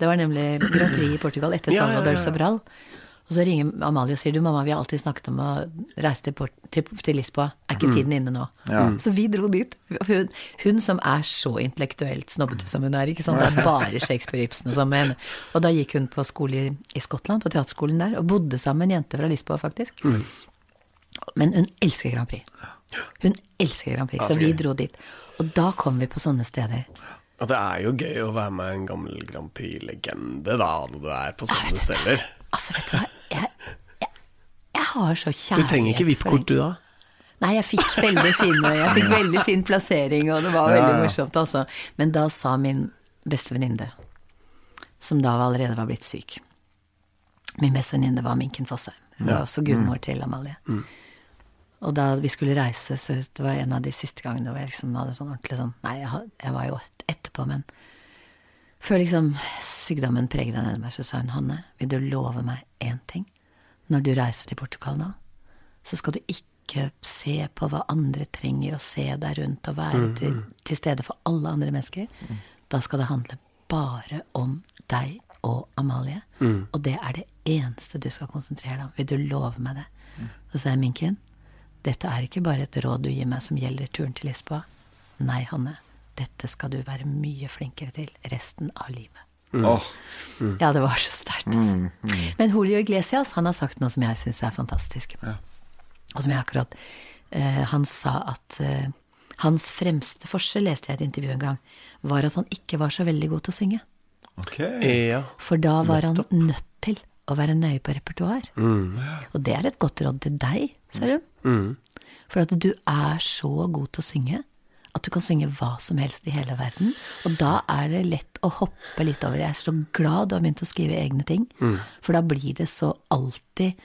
Det var nemlig Grand Prix i Portugal etter Ja, ja, Salvador ja, ja. Sobral. Og så ringer Amalie og sier du, mamma, vi har alltid snakket om å reise til, Port til, til Lisboa. Er ikke tiden inne nå? Så vi dro dit. Hun, hun som er så intellektuelt snobbete som hun er, ikke sant. Det er bare Shakespeare Ibsen og sånn med henne. Og da gikk hun på skole i, i Skottland, på teaterskolen der, og bodde sammen med en jente fra Lisboa, faktisk. Men hun elsker Grand Prix. Hun elsker Grand Prix, så vi dro dit. Og da kom vi på sånne steder. Og det er jo gøy å være med en gammel Grand Prix-legende, da, når du er på sånne steder. Altså, vet du hva, jeg, jeg, jeg har så kjærlighet Du trenger ikke VIP-kort, du da? Nei, jeg fikk veldig fin, Jeg fikk veldig fin plassering, og det var veldig morsomt, altså. Men da sa min beste venninne, som da allerede var blitt syk Min beste venninne var Minken Fossheim. Hun var også gudmor til Amalie. Og da vi skulle reise, så det var en av de siste gangene hvor jeg liksom hadde sånn ordentlig sånn Nei, jeg var jo etterpå, men før liksom sykdommen preget deg nedi meg, så sa hun Hanne, vil du love meg én ting? Når du reiser til Portugal nå, så skal du ikke se på hva andre trenger, og se deg rundt og være til, til stede for alle andre mennesker. Da skal det handle bare om deg og Amalie. Og det er det eneste du skal konsentrere deg om. Vil du love meg det? Så sa jeg, Minken, dette er ikke bare et råd du gir meg som gjelder turen til Lisboa. Nei, Hanne, dette skal du være mye flinkere til resten av livet. Åh, Ja, det var så sterkt, altså. Men Julio Iglesias, han har sagt noe som jeg syns er fantastisk. Og som jeg akkurat eh, Han sa at eh, hans fremste forskjell, leste jeg i et intervju en gang, var at han ikke var så veldig god til å synge. Okay. Ja. For da var han nødt til å være nøye på repertoar. Og det er et godt råd til deg, ser du. For at du er så god til å synge at du kan synge hva som helst i hele verden. Og da er det lett å hoppe litt over. Jeg er så glad du har begynt å skrive egne ting, for da blir det så alltid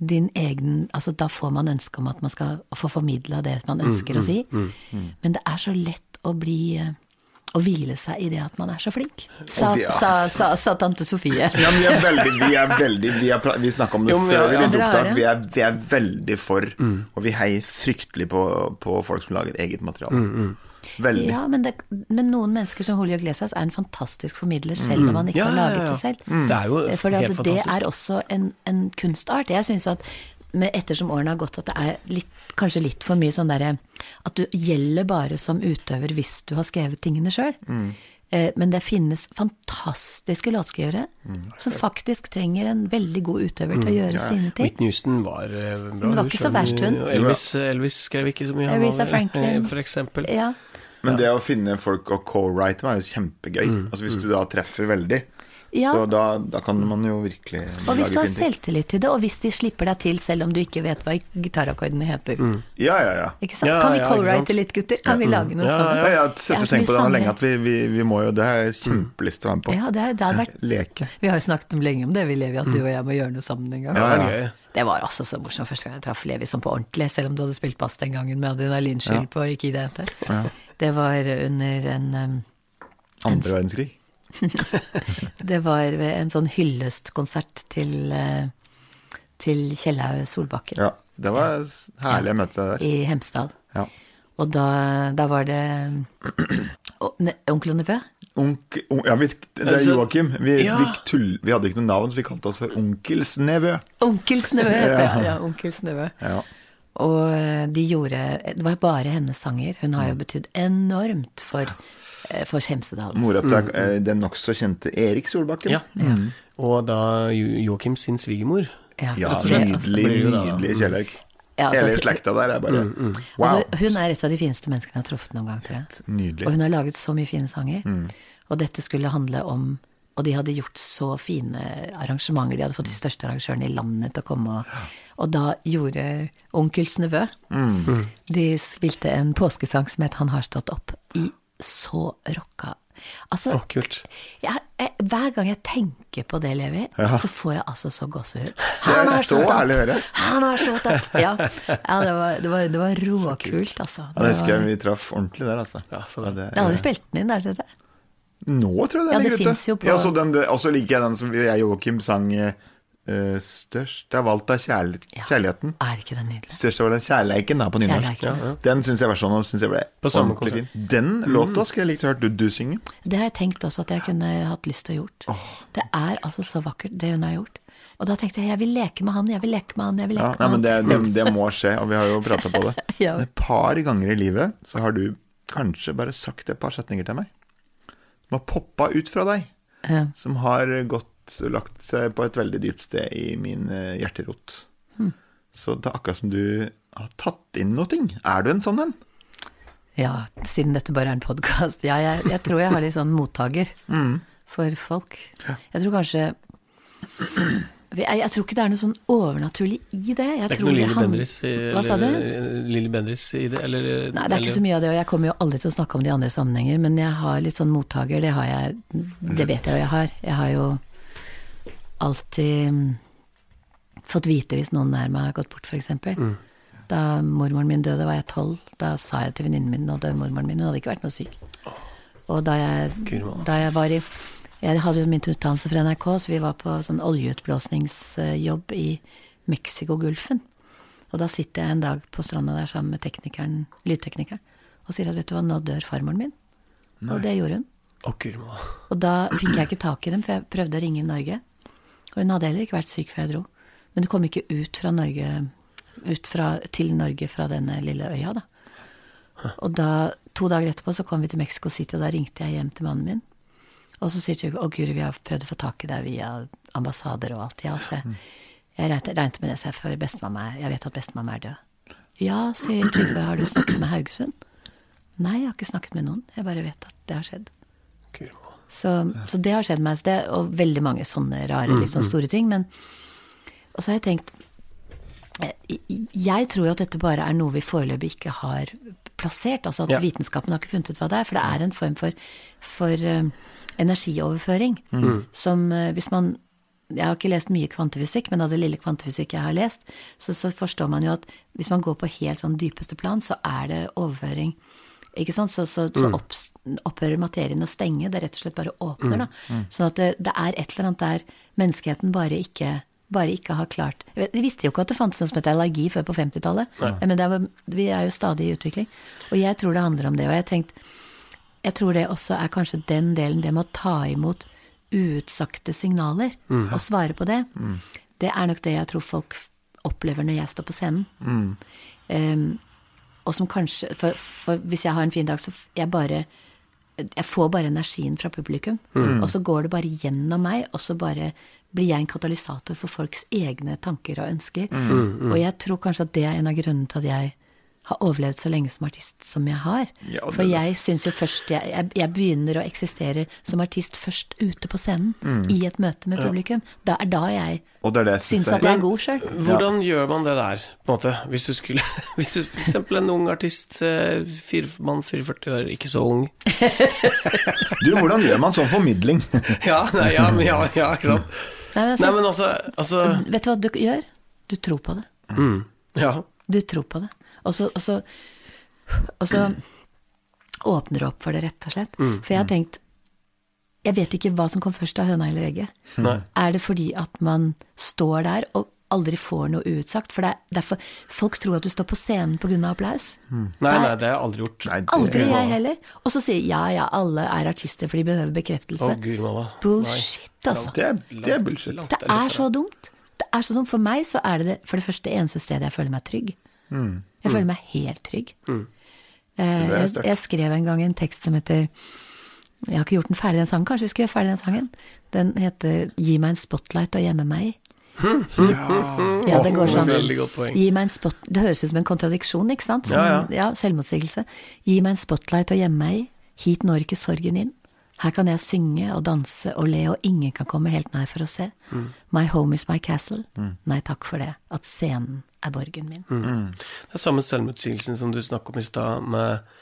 din egen Altså da får man ønske om at man skal få formidla det man ønsker å si. Men det er så lett å bli eh, å hvile seg i det at man er så flink, sa, ja. sa, sa, sa tante Sofie. Ja, men vi er veldig Vi, er veldig, vi, vi snakka om det Jo, men før ja, vi ja. begynte opptak. Vi er, vi er veldig for, og vi heier fryktelig på, på folk som lager eget materiale. Veldig. Ja, men, det, men noen mennesker som Julio Glesas er en fantastisk formidler, selv om han ikke Ja, har laget ja. det selv. Det er jo helt helt at det fantastisk. er også en, en kunstart. Jeg syns at med, ettersom årene har gått, at det er litt, kanskje litt for mye sånn derre At du gjelder bare som utøver hvis du har skrevet tingene sjøl. Eh, men det finnes fantastiske låtskrivere som faktisk trenger en veldig god utøver til å gjøre sine ting. Whitney Houston var eh, bra. Hun var du ikke så verst, hun. Elvis, Elvis skrev ikke så mye. han Franklin. For eksempel. Ja. Men det å finne folk å co-write med er jo kjempegøy. Altså Hvis du da treffer veldig, Ja. så da, da kan man jo virkelig Og hvis du har ting. selvtillit til det, og hvis de slipper deg til selv om du ikke vet hva gitarakkordene heter. Ja, ja, ja. Ikke sant? Ja, kan vi ja, co-write litt, gutter? Kan vi lage noe Ja, sammen? Ja, jeg har Jeg sett og tenkt på det nå lenge at vi, vi, vi må jo Det er kjempelyst til å være med på. Ja, det, det har vært Leke. Vi har jo snakket om lenge om det, vi Levi, at du og jeg må gjøre noe sammen en gang. Ja, det er gøy. Det var altså så morsomt første gang jeg traff Levi sånn på ordentlig, selv om du hadde spilt bass den gangen med adrenalinskyld på Ikke i det hele tatt. Ja. Det var under en um, Andre verdenskrig. Det var ved en sånn hyllestkonsert til uh, til Kjellaug Solbakken Ja, det var herlig å møte deg der. i Hemsedal. Ja. Og da, da var det onkel og nevø? Onk, on, ja, vi, det er Joakim. Vi, ja. vi, tull, vi hadde ikke noe navn, så vi kalte oss for. Onkels nevø Onkels nevø, Ja, onkels nevø. Ja. Og eh, de gjorde Det var bare hennes sanger. Hun har jo betydd enormt for, eh, for Hemsedal. Mora til eh, den nokså kjente Erik Solbakken. Ja. Og da Jo- Joakim sin svigermor Ja, nydelig, nydelig Kjellaug. Ja, altså, Hele slekta der er bare wow. Altså, hun er et av de fineste menneskene jeg har truffet noen gang, tror jeg. Nydelig. Og hun har laget så mye fine sanger. Mm. Og dette skulle handle om Og de hadde gjort så fine arrangementer. De hadde fått de største arrangørene i landet til å komme. Og, og da gjorde Onkels nevø Mm. De spilte en påskesang som het Han har stått opp, i så rocka Altså, Å, kult. jeg, jeg, hver gang jeg tenker på det, Levi, så får jeg altså så gåsehud. Han så herlig høre. Han har stått opp! Ja, ja det, var, det, var, det var råkult, altså. Ja, det husker var- jeg vi traff ordentlig der, altså. Ja, så Ja, det- Jeg har spilt den inn, der det det? Nå tror jeg den Ja, det ligger ute. på- Ja, så den, det- Og så liker jeg den som jeg og Joakim sang eh, 'Størst av valgt er kjærlighet, Ja. kjærligheten'. Er ikke den nydelig? Størst av alt er kjærleiken, da, på nynorsk. Ja, Ja, Den syns jeg versjonen av synes jeg ble På samme ordentlig konsert. fin. Den låta skulle jeg likt å høre du, du synge. Det har jeg tenkt også at jeg kunne hatt lyst til å gjort. Det er altså så vakkert, det hun har gjort. Og da tenkte jeg jeg vil leke med han, jeg vil leke med han, jeg vil leke Ja, med nei, men han. det, det, det må skje, og vi har jo prata på det. Ja. Et par ganger i livet så har du kanskje bare sagt et par setninger til meg. Som har poppa ut fra deg. Ja. Som har gått lagt seg på et veldig dypt sted i min eh, hjerterot. Hm. Så det er akkurat som du har tatt inn noe. Er du en sånn en? Ja, siden dette bare er en podkast. Ja, jeg, jeg tror jeg har litt sånn mottaker Mm. for folk. Jeg tror kanskje jeg, jeg tror ikke det er noe sånn overnaturlig i det. Jeg Det er ikke noe det Lilly Bendriss i Hva sa du? eller- Lilly Bendriss i det, eller Nei, det er ikke så mye av det, og jeg kommer jo aldri til å snakke om det i andre sammenhenger, men jeg har litt sånn mottaker, det har jeg Det vet jeg jo jeg har. Jeg har jo alltid mm, fått vite hvis noen nær meg har gått bort, f.eks. Mm. Da mormoren min døde, var jeg tolv. Da sa jeg til venninnen min nå døde mormoren min, hun hadde ikke vært noe syk. Og da jeg, da jeg var i Jeg hadde jo min utdannelse fra NRK, så vi var på sånn oljeutblåsningsjobb i Mexicogolfen. Og da sitter jeg en dag på stranda der sammen med teknikeren, lydteknikeren og sier at vet du hva, nå dør farmoren min. Og det gjorde hun. Gud. Og da fikk jeg ikke tak i dem, for jeg prøvde å ringe i Norge. Og hun hadde heller ikke vært syk før jeg dro. Men hun kom ikke ut fra Norge ut fra, til Norge fra denne lille øya, da. Og da, to dager etterpå så kom vi til Mexico City, og da ringte jeg hjem til mannen min. Og så sier Trygve å guri, vi har prøvd å få tak i deg via ambassader og alt. Ja, så jeg, jeg regnet, med det, så jeg, for bestemamma jeg vet at bestemamma er død. Ja, sier Trygve, har du snakket med Haugesund? Nei, jeg har ikke snakket med noen. Jeg bare vet at det har skjedd. Malla. Så, så det har skjedd meg, så det, og veldig mange sånne rare, litt sånn store ting. Men Og så har jeg tenkt eh, Jeg tror jo at dette bare er noe vi foreløpig ikke har plassert. Altså at Ja. vitenskapen har ikke funnet ut hva det er. For det er en form for, for eh, energioverføring som uh, hvis man jeg har ikke lest mye kvantefysikk, men av det lille kvantefysikk jeg har lest, så, så forstår man jo at hvis man går på helt sånn dypeste plan, så er det overføring. Ikke sant? Så, så, så opp, opphører materien å stenge, det rett og slett bare åpner. Da. Sånn at det, det er et eller annet der menneskeheten bare ikke, bare ikke har klart de visste jo ikke at det fantes noe som het allergi før på 50-tallet, men det er, vi er jo stadig i utvikling. Og jeg tror det handler om det. Og jeg, tenkt, jeg tror det også er kanskje den delen, det med å ta imot uutsagte signaler og svare på det. Det er nok det jeg tror folk opplever når jeg står på scenen. Um, og som kanskje for, for hvis jeg har en fin dag, så jeg bare Jeg får bare energien fra publikum. Og så går det bare gjennom meg, og så bare blir jeg en katalysator for folks egne tanker og ønsker. Og jeg tror kanskje at det er en av grunnene til at jeg har overlevd så lenge som artist som jeg har. Ja, For jeg syns jo først jeg, jeg, jeg begynner å eksistere som artist først ute på scenen, i et møte med publikum. Da er da jeg Og det er det jeg syns synes at er- jeg er god sjøl. Hvordan gjør man det der, på en måte? Hvis du skulle Hvis du eksempel en ung artist, eh, fire, mann 44 år, ikke så ung Du, hvordan gjør man sånn formidling? Ja, nei, ja, ja, ja ikke sant? Nei, men altså, Nei, men altså, altså Vet du hva du gjør? Du tror på det. mm, Ja. Du tror på det. Og så, og så, og så åpner det opp for det, rett og slett. For jeg har tenkt Jeg vet ikke hva som kom først av høna eller egget. Nei. Er det fordi at man står der og aldri får noe uutsagt? For det er derfor folk tror at du står på scenen pga. applaus. Nei, nei, det har jeg aldri gjort. Nei, Aldri jeg heller. Og så sier ja, ja, alle er artister for de behøver Å, bekreftelse. gud malla. Bullshit, altså. Det er, det er bullshit. Det er så dumt. Det er så dumt. For meg så er det det, for det første det eneste stedet jeg føler meg trygg. Jeg føler meg helt trygg. Eh, er jeg, jeg skrev en gang en tekst som heter Jeg har ikke gjort den ferdig, den sangen. Kanskje vi skal gjøre ferdig den sangen? Den heter 'Gi meg en spotlight og gjemme meg i'. Ja, det går sånn. Veldig godt poeng. Gi meg en spot Det høres ut som en kontradiksjon, ikke sant? Som, Ja, ja. selvmotsigelse. Gi meg en spotlight å gjemme meg i. Hit når ikke sorgen inn. Her kan jeg synge og danse og le, og ingen kan komme helt nær for å se. My home is my castle. Nei, takk for det. At scenen er borgen min. Det er samme selvmotsigelsen som du snakket om i stad,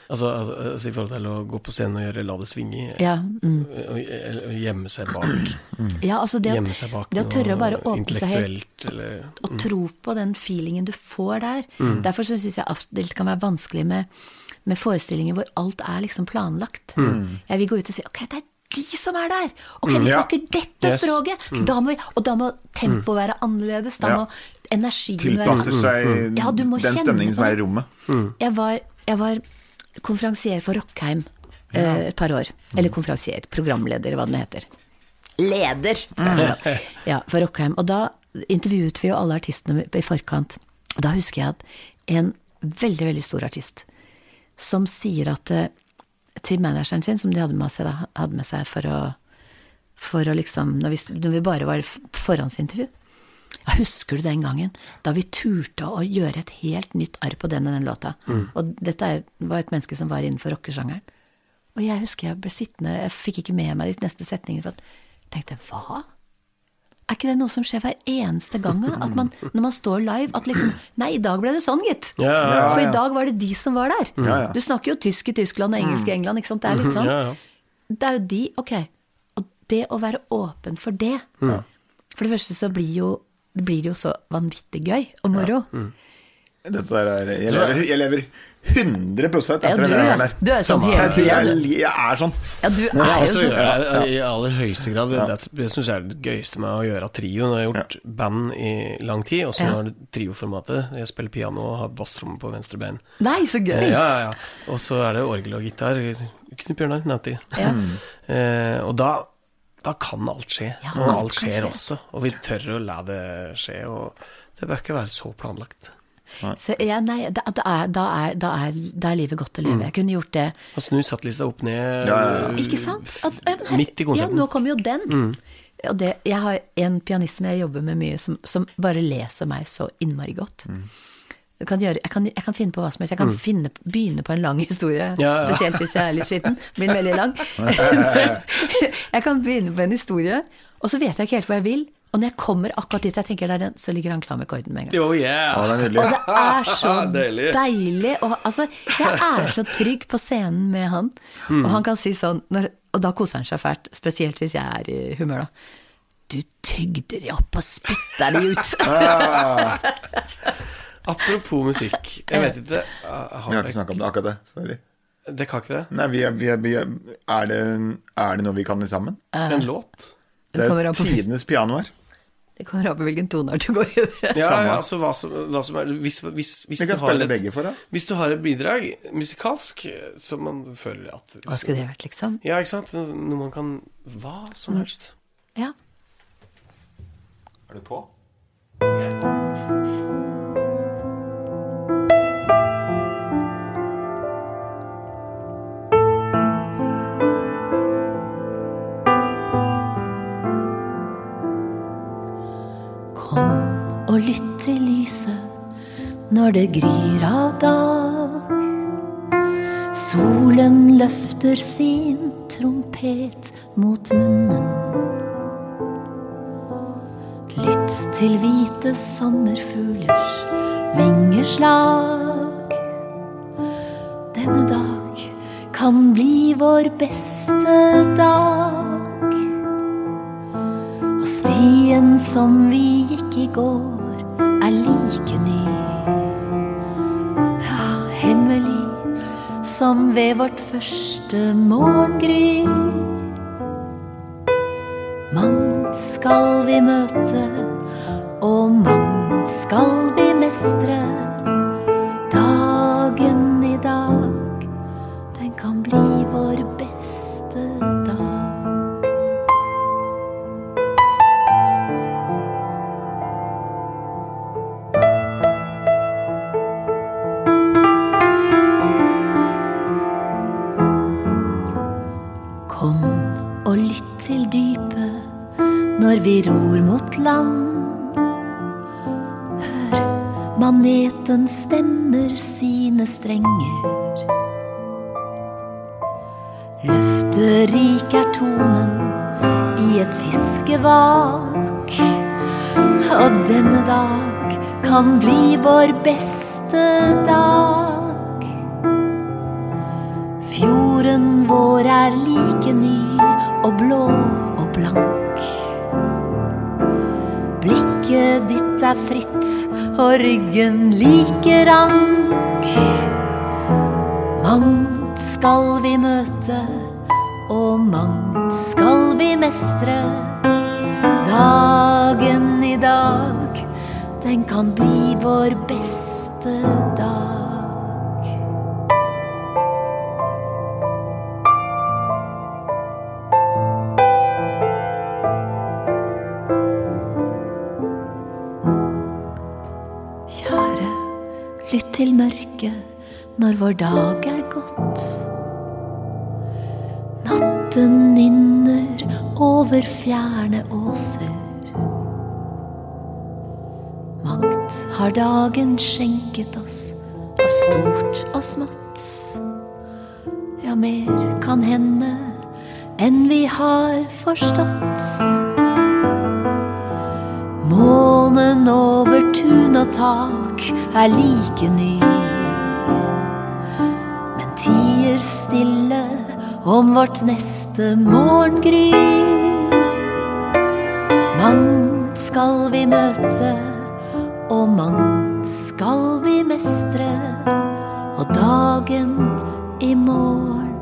altså, altså, altså, i forhold til å gå på scenen og gjøre La det svinge, Ja, mm. og, og gjemme seg bak. ja, altså det, Gjemme seg bak det å tørre å bare åpne seg helt intellektuelt, eller og tro på den feelingen du får der. Mm. Derfor så syns jeg at det kan være vanskelig med, med forestillinger hvor alt er liksom planlagt. Mm. Jeg vil gå ut og si ok, det er de som er der! Ok, de Ja. snakker dette Yes. språket! Da må vi, og da må tempoet være annerledes. Da Ja. må energien Tilpasser være seg Ja, den stemningen som er i rommet. jeg var, jeg var konferansier for Rockheim eh, et par år. Eller konferansier, programleder, hva det heter. Leder! altså. Ja, for Rockheim. Og da intervjuet vi jo alle artistene i forkant. Og da husker jeg at en veldig, veldig stor artist som sier at eh, til manageren sin, som de hadde med seg, hadde med seg for å for å liksom Når vi, når vi bare var forhåndsintervju. Ja, husker du den gangen da vi turte å gjøre et helt nytt arr på den og den låta? Og dette er, var et menneske som var innenfor rockesjangeren. Og jeg husker jeg ble sittende, jeg fikk ikke med meg de neste setningene. For jeg tenkte hva? Er ikke det noe som skjer hver eneste gang? At man, når man står live, at liksom Nei, i dag ble det sånn, gitt. Ja, ja, For i dag var det de som var der. Ja, ja. Du snakker jo tysk i Tyskland og engelsk i England, ikke sant. Det er litt sånn. Ja, ja. Det er jo de, ok. Og det å være åpen for det For det første så blir, jo, blir det jo så vanvittig gøy og moro. Dette der er, jeg, lever, jeg lever 100 etter Ja, den du, der. du er sånn hele jeg, jeg er sånn. Ja, du er jo altså, sånn. jeg, I aller høyeste grad. Det, det, det syns jeg er det gøyeste med å gjøre trio. Når jeg har gjort band i lang tid, og så Ja. er det trioformatet. Jeg spiller piano og har basstromme på venstre bein. Nei, så gøy! Ja, ja, ja. Og så er det orgel og gitar. Knut Bjørnar Natti. Ja. Eh, og da, da kan alt skje. Ja, og alt skjer skje. også. Og vi tør å la det skje. Og det bør ikke være så planlagt. Så ja, nei, da, da, er, da, er, da, er, da er livet godt å leve. Jeg kunne gjort det. Og snu sattlista opp ned. Ja, ja, ja. Ikke sant? At, her, Midt i Ja, nå kommer jo den. Og det, jeg har en pianist som jeg jobber med mye, som, som bare leser meg så innmari godt. Jeg kan, gjøre, jeg, kan, jeg kan finne på hva som helst. Jeg kan finne, begynne på en lang historie, Ja, ja. spesielt hvis jeg er litt sliten. Blir veldig lang. jeg kan begynne på en historie, og så vet jeg ikke helt hvor jeg vil. Og når jeg kommer akkurat dit jeg tenker det er den, så ligger han klar med akkorden med en gang. Oh, yeah. oh, det er. Og det er så Deilig. deilig. Og, altså, jeg er så trygg på scenen med han. Mm. Og han kan si sånn, når, og da koser han seg fælt, spesielt hvis jeg er i humør, da. Du tygde de opp og spytta de ut. Apropos musikk. Jeg vet ikke Vi har ikke snakka om det, akkurat det. Sorry. det kan ikke det? Nei, vi er, vi er, vi er, er, det, er det noe vi kan sammen? En låt? Det er på- tidenes piano her. Det kommer an på hvilken toneart du går i. Ja, ja, altså hva som, hva som er Hvis, hvis, hvis, Vi du kan har spille et, begge for deg. hvis du har et bidrag musikalsk som man føler at Hva skulle det vært, liksom? Ja, ikke sant? Noe man kan Hva som helst. Ja. Er du på? Kom og lytt til lyset når det gryr av dag. Solen løfter sin trompet mot munnen. Lytt til hvite sommerfuglers vingeslag. Denne dag kan bli vår beste dag. Og stien som vi gikk i går, er like ny. Ja, hemmelig som ved vårt første morgengry. Mangt skal vi møte, og mangt skal vi mestre. Maneten stemmer sine strenger. Løfterik er tonen i et fiskevak. Og denne dag kan bli vår beste dag. Fjorden vår er like ny og blå og blank. Blikket ditt er fritt og ryggen like rank. Mangt skal vi møte, og mangt skal vi mestre. Dagen i dag, den kan bli vår beste dag. Når vår dag er gått. Natten nynner over fjerne åser. Mangt har dagen skjenket oss av stort og smått. Ja, mer kan hende enn vi har forstått. Månen over tun og tak er like ny. Stille om vårt neste morgengry. Mangt skal vi møte, og mangt skal vi mestre. Og dagen i morgen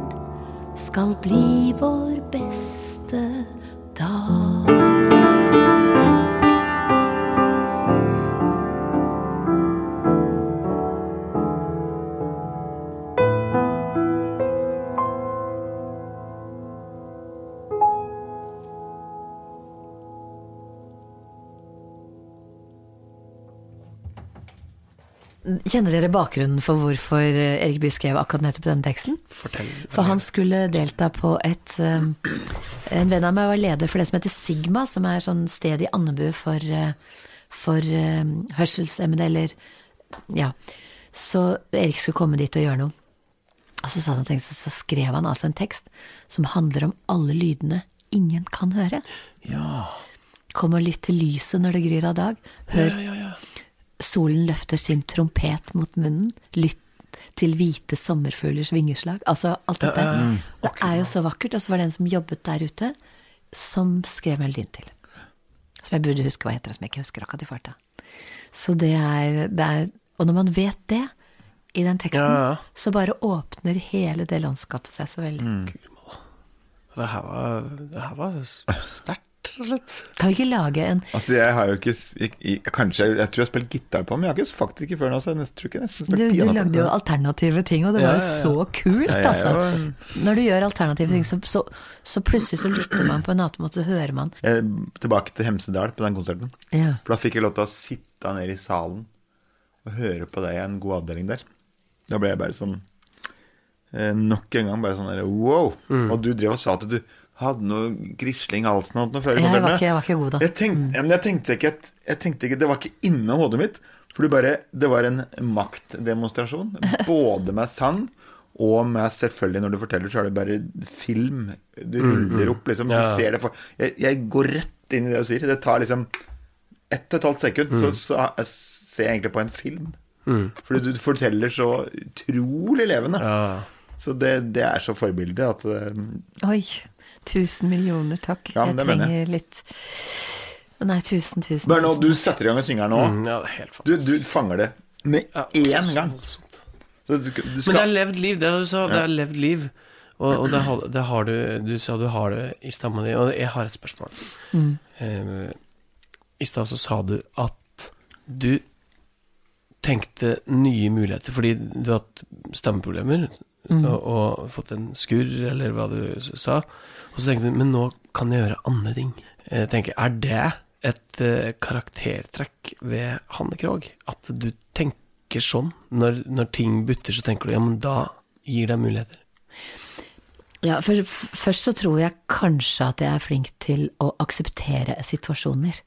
skal bli vår beste dag. Kjenner dere bakgrunnen for hvorfor eh, Erik Bye skrev akkurat nettopp denne teksten? Fortell. For han skulle delta på et eh, En venn av meg var leder for det som heter Sigma, som er sånn sted i Andebu for, eh, for hørselshemmede, eller Ja. Så Erik skulle komme dit og gjøre noe. Og så, sa han, tenkte, så skrev han altså en tekst som handler om alle lydene ingen kan høre. Ja. Kom og lytt til lyset når det gryr av dag. Hør Ja, ja, ja. Solen løfter sin trompet mot munnen. Lytt til hvite sommerfuglers vingeslag. Altså alt dette. Ja. Det er jo så vakkert. Og så var det en som jobbet der ute, som skrev melodien til. Som jeg burde huske hva heter, og som jeg ikke husker akkurat i farta. Så det er, det er Og når man vet det i den teksten, Ja, ja. så bare åpner hele det landskapet seg så veldig. Det her var, det her var sterkt, rett og slett. Kan vi ikke lage en Altså, jeg har jo ikke jeg, jeg, Kanskje jeg, jeg tror jeg har spilt gitar på den, men jeg har ikke faktisk ikke før nå, så jeg nesten, tror ikke jeg nesten spilt du piano Du lagde jo alternative ting, og det var jo ja, ja. så kult, altså. Når du gjør alternative ting, så, så, så plutselig så lytter man på en annen måte, så hører man. Jeg, tilbake til Hemsedal på den konserten. Ja. For da fikk jeg lov til å sitte nede i salen og høre på deg i en god avdeling der. Da ble jeg bare sånn eh, Nok en gang bare sånn der wow! Mm. Og du drev og sa at du hadde noe grisling i halsen og noe før Jeg var konsertene. ikke- jeg var ikke god da. Mm. Jeg tenkte, ja, jeg tenkte ikke at jeg tenkte ikke, Det var ikke inne hodet mitt. For du bare, det var en maktdemonstrasjon. Både med sang og med selvfølgelig når du forteller, så er det bare film. Du ruller opp, liksom. Mm, Du ser det for jeg, jeg går rett inn i det du sier. Det tar liksom ett og et halvt sekund, Mm. så, så jeg ser jeg egentlig på en film. Fordi du forteller så utrolig levende. Ja. Så det, det er så forbilde at eh, Oi, tusen millioner takk. Ja, jeg men det mener trenger litt Nei, tusen, tusen, Bare nå du setter i gang og synger nå, Mm, ja, det er helt du, fantastisk. du fanger det med Ja, én gang. Så du, du Men det er levd liv, det du sa. Det er levd liv. Og, og det, har, det har du Du sa du har det i stamma di. Og jeg har et spørsmål. Eh, I stad så sa du at du tenkte nye muligheter fordi du har hatt stammeproblemer og, og fått en skurr, eller hva du sa. Og så tenkte du men nå kan jeg gjøre andre ting. Jeg tenker, Er det et eh, karaktertrekk ved Hanne Krogh? At du tenker sånn? Når, når ting butter, så tenker du ja, men da gir det muligheter. Ja, først, først så tror jeg kanskje at jeg er flink til å akseptere situasjoner.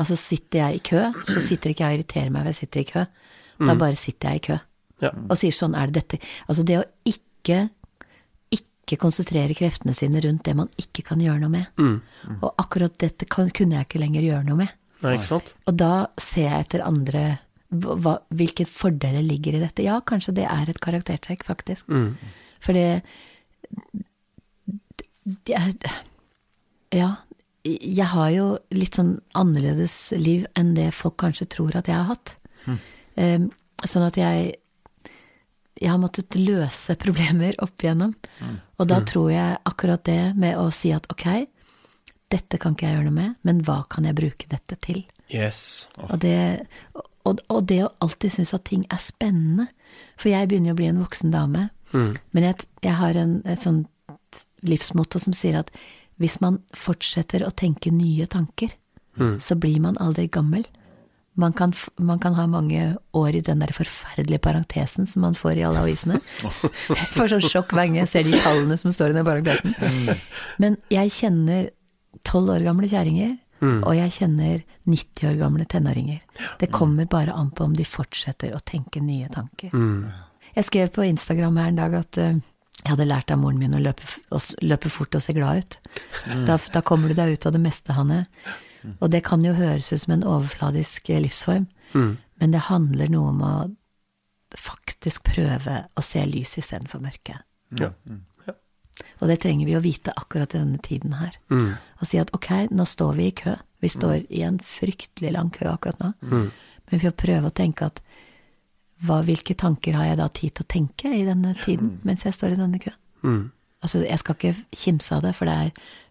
Altså sitter jeg i kø, så sitter ikke jeg og irriterer meg ved jeg sitter i kø. Da bare sitter jeg i kø. Ja. Og sier sånn er det dette. Altså det å ikke, ikke konsentrere kreftene sine rundt det man ikke kan gjøre noe med. Og akkurat dette kan, kunne jeg ikke lenger gjøre noe med. Nei, ikke sant? Og da ser jeg etter andre hva, hvilke fordeler ligger i dette. Ja, kanskje det er et karaktertrekk, faktisk. For det, Ja, jeg har jo litt sånn annerledes liv enn det folk kanskje tror at jeg har hatt. Um, sånn at jeg jeg har måttet løse problemer opp igjennom. Og da tror jeg akkurat det med å si at ok, dette kan ikke jeg gjøre noe med, men hva kan jeg bruke dette til? Yes. Og det, og, og det å alltid synes at ting er spennende. For jeg begynner jo å bli en voksen dame. Men jeg, jeg har en, et sånt livsmotto som sier at hvis man fortsetter å tenke nye tanker, så blir man aldri gammel. Man kan, man kan ha mange år i den der forferdelige parentesen som man får i alle avisene. Jeg får sånn sjokk hver gang jeg ser de tallene som står i den parentesen. Men jeg kjenner tolv år gamle kjerringer, og jeg kjenner 90 år gamle tenåringer. Det kommer bare an på om de fortsetter å tenke nye tanker. Jeg skrev på Instagram her en dag at eh, jeg hadde lært av moren min å løpe, å løpe fort og se glad ut. Da, da kommer du deg ut av det meste, Hanne. Og det kan jo høres ut som en overfladisk livsform, livsform, men det handler noe om å faktisk prøve å se lys istedenfor mørke. Ja. Og det trenger vi å vite akkurat i denne tiden her. Og si at ok, nå står vi i kø. Vi står i en fryktelig lang kø akkurat nå. Men vi får prøve å tenke at hva, hvilke tanker har jeg da tid til å tenke i denne tiden, mens jeg står i denne køen? Mm. Altså, jeg skal ikke kimse av det, for det er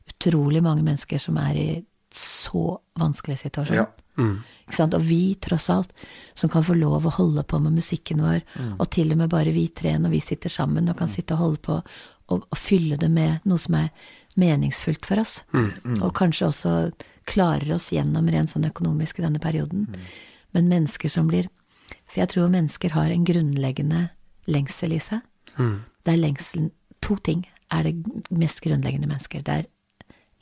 utrolig mange mennesker som er i så vanskelig situasjon. Ja. Ikke sant? Og vi, tross alt, som kan få lov å holde på med musikken vår, og til og med bare vi tre når vi sitter sammen og kan sitte og holde på og, og fylle det med noe som er meningsfullt for oss, og kanskje også klarer oss gjennom rent sånn økonomisk i denne perioden. Men mennesker som blir For jeg tror mennesker har en grunnleggende lengsel i seg. Det er lengselen To ting er det mest grunnleggende mennesker. Det er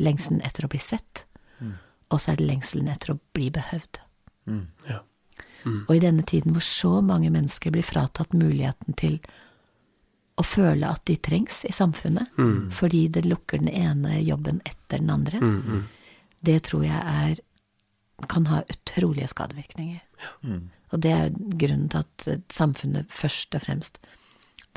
lengselen etter å bli sett, og så er det lengselen etter å bli behøvd. Ja. Og i denne tiden hvor så mange mennesker blir fratatt muligheten til å føle at de trengs i samfunnet, fordi det lukker den ene jobben etter den andre, det tror jeg er kan ha utrolige skadevirkninger. Ja. Og det er grunnen til at eh, samfunnet først og fremst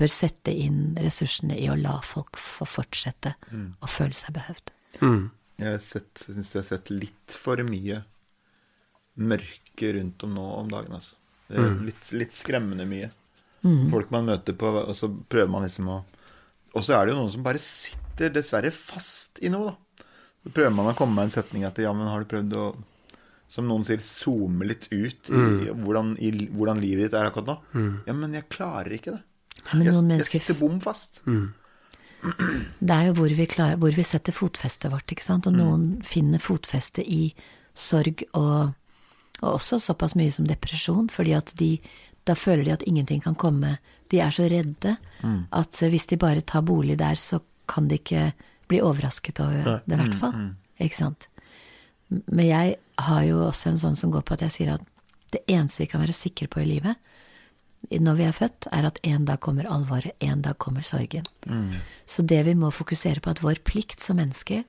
bør sette inn ressursene i å la folk få fortsette å føle seg behøvd. Mm. Jeg har syns jeg har sett litt for mye mørke rundt om nå om dagen, altså. Det er litt, litt skremmende mye. Folk man møter på, og så prøver man liksom å Og så er det jo noen som bare sitter dessverre fast i noe, da. Så prøver man å komme med en setning etter ja, men har du prøvd å som noen sier, zoome litt ut i, hvordan, i hvordan livet ditt er akkurat nå. Ja, men jeg klarer ikke det. Men Jeg, jeg sitter bom fast. Det er jo hvor vi, klarer, hvor vi setter fotfestet vårt, ikke sant. Og noen finner fotfeste i sorg og, og også såpass mye som depresjon, fordi at de da føler de at ingenting kan komme. De er så redde at hvis de bare tar bolig der, så kan de ikke bli overrasket over det, i hvert fall. Ikke sant. Men jeg har jo også en sånn som går på at jeg sier at det eneste vi kan være sikre på i livet, når vi er født, er at en dag kommer alvoret, en dag kommer sorgen. Så det vi må fokusere på, at vår plikt som mennesker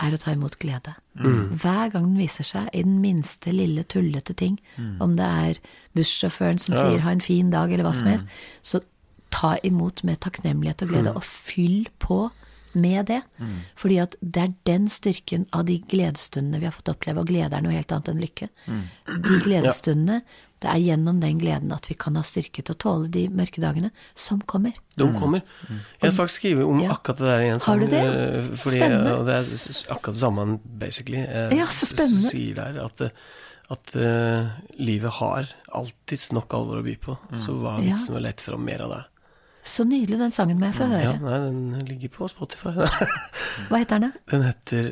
er å ta imot glede. Hver gang den viser seg, i den minste lille tullete ting, om det er bussjåføren som sier 'ha en fin dag', eller hva som helst, så ta imot med takknemlighet og glede, og fyll på med det. Fordi at det er den styrken av de gledesstundene vi har fått oppleve, og glede er noe helt annet enn lykke. De gledesstundene, det er gjennom den gleden at vi kan ha styrke til å tåle de mørke dagene som kommer. De kommer. Jeg har faktisk skrevet om Ja. akkurat det der igjen. Har du det? eh, Fordi, Spennende. Og det er akkurat det samme han basically eh, Ja, så spennende. sier der. At, eh, at uh, livet har alltids nok alvor å by på. Så hva er vitsen med å lete fram mer av det? Så nydelig, den sangen må jeg få Ja, nei, den ligger på Spotify. Hva heter den, da? Den heter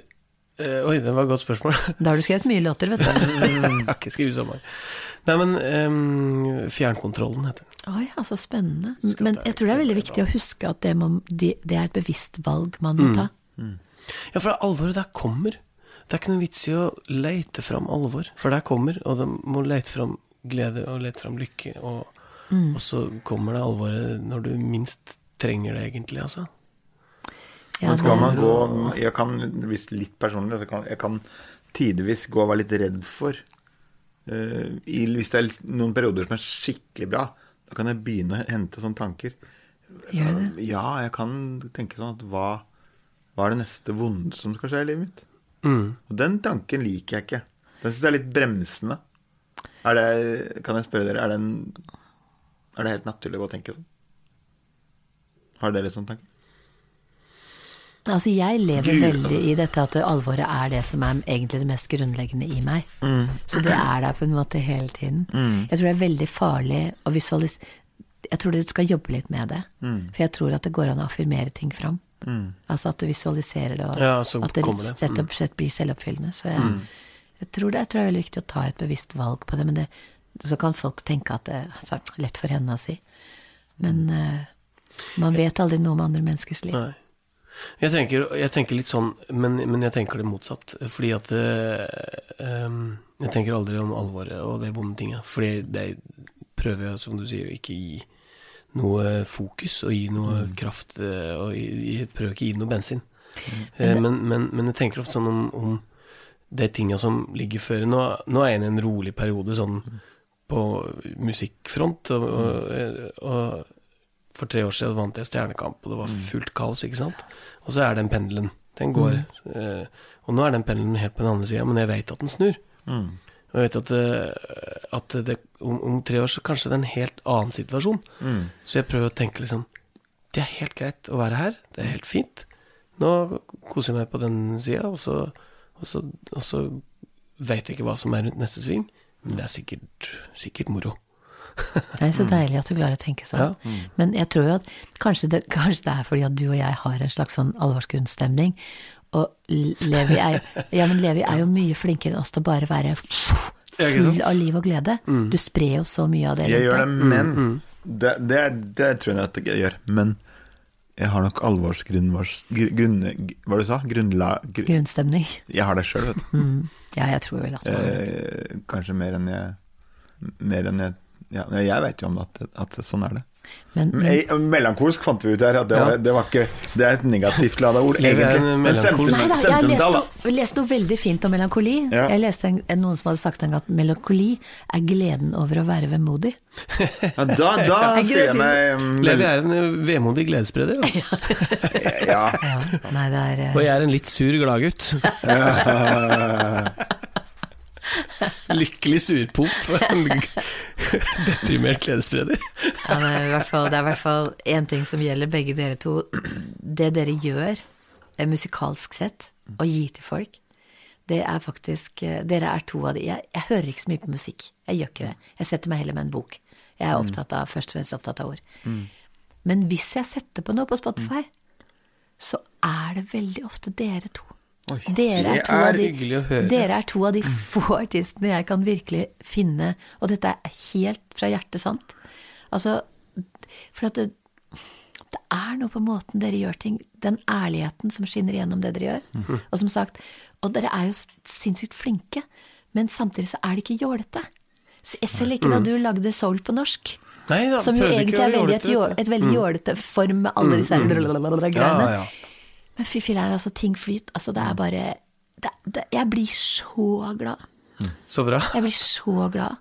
uh, Oi, det var et godt spørsmål. Da har du skrevet mye låter, vet du. jeg har ikke skrevet så mange. Nei, men um, Fjernkontrollen heter den. Oi, altså spennende. Men jeg tror det er veldig viktig å huske at det, må, det er et bevisst valg man må ta. Ja, for alvoret der kommer. Det er ikke noe vits i å leite fram alvor, for der kommer, og det må leite fram glede og lete fram lykke, og, og så kommer det alvoret når du minst trenger det, egentlig, altså. Ja, Men skal man gå Jeg kan, hvis litt personlig, så kan jeg kan tidvis gå og være litt redd for i, Hvis det er noen perioder som er skikkelig bra, da kan jeg begynne å hente sånne tanker. Gjør det? Ja, jeg kan tenke sånn at hva, hva er det neste vonde som skal skje i livet mitt? Mm. Og den tanken liker jeg ikke. Den syns jeg er litt bremsende. Er det, kan jeg spørre dere, er det, en, er det helt naturlig å tenke sånn? Har dere sånn tanke? Altså, jeg lever veldig i dette at alvoret er det som er egentlig det mest grunnleggende i meg. Så det er der på en måte hele tiden. Jeg tror det er veldig farlig å visualisere Jeg tror du skal jobbe litt med det. For jeg tror at det går an å affirmere ting fram. Altså at du visualiserer det, og Ja, at det det. rett og slett blir selvoppfyllende. Så jeg, jeg, tror det, jeg tror det er veldig viktig å ta et bevisst valg på det. Men det, så kan folk tenke at det er lett for henne å si. Men uh, man vet aldri noe om andre menneskers liv. Nei. Jeg tenker, jeg tenker litt sånn, men, men jeg tenker det motsatt. Fordi at eh, Jeg tenker aldri om alvoret og de vonde tinga. Fordi det prøver jeg, som du sier, å ikke gi noe fokus og gi noe kraft. eh, Og jeg prøver ikke å gi noe bensin. Eh, Men, men, men jeg tenker ofte sånn om, om de tinga som ligger før. Nå, nå er jeg inne i en rolig periode sånn på musikkfront. Og, og, og for tre år siden vant jeg Stjernekamp, og det var fullt kaos, ikke sant. Og så er den pendelen. Den går. eh, og nå er den pendelen helt på den andre sida, men jeg vet at den snur. Og jeg vet at, eh, at det, om, om tre år så kanskje det er en helt annen situasjon. Så jeg prøver å tenke liksom Det er helt greit å være her. Det er helt fint. Nå koser jeg meg på den sida, og, så- og, så- og så vet jeg ikke hva som er rundt neste sving, men det er sikkert, sikkert moro. Det er så deilig at du klarer å tenke sånn. Ja. Men jeg tror jo at kanskje det, kanskje det er fordi at du og jeg har en slags sånn alvorsgrunnstemning. Og Levi er, ja, men Levi er jo mye flinkere enn oss til å bare være full av liv og glede. Du sprer jo så mye av det. Jeg gjør det, men det, det, det tror jeg at jeg gjør. Men jeg har nok alvorsgrunn... Grunn, hva du sa? Grunnla... grunn, Grunnstemning. jeg har det sjøl, vet du. Ja, jeg tror vel at du har det. Eh, kanskje mer enn jeg Mer enn jeg ja, Jeg vet jo om at, at sånn er det. Men, Men, melankolsk fant vi ut her at det, var, det var ikke Det er et negativt lada ord, egentlig. Men jeg har lest noe, lest noe veldig fint om melankoli. Ja. Jeg leste en, noen som hadde sagt en gang at melankoli er gleden over å være vemodig. Ja, da, da Er sier det jeg meg um, Levi er en eh, vemodig gledesspreder. da. Ja. Ja, nei, det er eh, Og jeg er en litt sur gladgutt. Lykkelig surpomp. Deprimert gledesspreder. Ja, det, er i hvert fall, det én ting som gjelder begge dere to. Det dere gjør, eh, musikalsk sett, og gir til folk, det er faktisk eh, Dere er to av de jeg, jeg hører ikke så mye på musikk. Jeg gjør ikke det. Jeg setter meg heller med en bok. Jeg er opptatt av, først og fremst opptatt av ord. Men hvis jeg setter på noe på Spotify, så er det veldig ofte dere to. Oi, Dere er, er de, dere er to av de få artistene jeg kan virkelig finne, og dette er helt fra hjertet sant. Altså, for at det, det er noe på måten dere gjør ting, den ærligheten som skinner gjennom det dere gjør. Mhm. Og som sagt, og dere er jo sinnssykt flinke, men samtidig så er det ikke jålete. Selv ikke da du lagde soul på norsk. Nei da, Som jo egentlig er veldig et, et veldig jålete form med alle disse her greiene. Ja, ja. Men fy filler'n, altså, ting flyter. Altså, det er bare det, det, Jeg blir så glad. Så bra. Jeg blir så glad.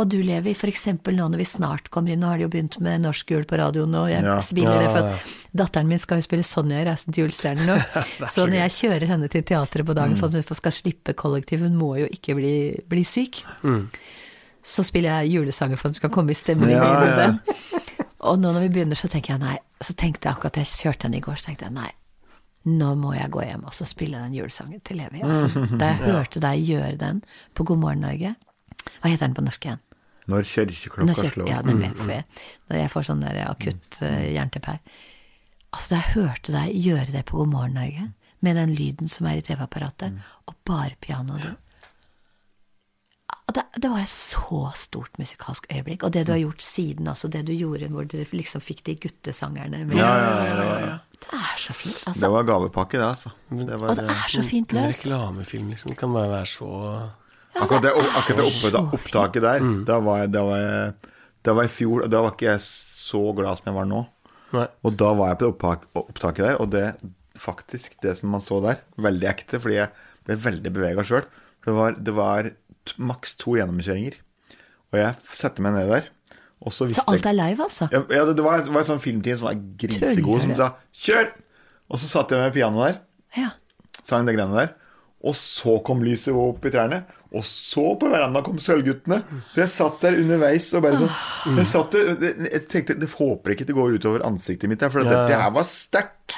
Og du, Levi, eksempel nå når vi snart kommer inn, nå har de jo begynt med norsk jul på radioen, og jeg Ja. spiller det for at datteren min skal jo spille Sonja i Reisen til julestjernen nå. så når jeg kjører henne til teatret på dagen for at hun skal slippe kollektiv, hun må jo ikke bli, bli syk, så spiller jeg julesanger for at hun skal komme i stemning. Ja, ja. Og nå når vi begynner, så tenker jeg nei. Så tenkte jeg akkurat jeg kjørte henne i går, så tenkte jeg nei. Nå må jeg gå hjem og så spille den julesangen til Levi. Altså, da jeg hørte deg gjøre den på God morgen Norge Hva heter den på norsk igjen? Når Nå kirkeklokka kjøp- slår. Ja, nemlig. For jeg, når jeg får sånn der akutt uh, jernteppe her. Altså, da jeg hørte deg gjøre det på God morgen Norge, med den lyden som er i TV-apparatet, og bare pianoet Og det, det var et så stort musikalsk øyeblikk. Og det du har gjort siden også, det du gjorde hvor dere liksom fikk de guttesangerne med. Ja, ja, ja, ja, ja. Det er så fint, Det altså. var gavepakke, det, altså. Det var, Og det er så fint En løst. reklamefilm liksom kan bare være så akkurat det, akkurat det oppe, opptaket der, da var jeg, da var jeg Da var jeg i fjor, og da var ikke jeg så glad som jeg var nå. Nei. Og da var jeg på det opptak, opptaket der, og det faktisk, det som man så der, veldig ekte, fordi jeg ble veldig bevega sjøl. Det var, det var maks to gjennomkjøringer. Og jeg setter meg ned der, og så Så alt er live, altså? Jeg, ja, det, det var, det var en sånn filmteam som var grisegod, som sa 'kjør'! Og så satt jeg med pianoet der, Ja. sang det greiene der. Og så kom lyset opp i trærne. Og så på verandaen kom Sølvguttene. Så jeg satt der underveis og bare sånn Jeg satt der, det- jeg tenkte Jeg håper ikke det går utover ansiktet mitt her, for Ja, dette her var sterkt.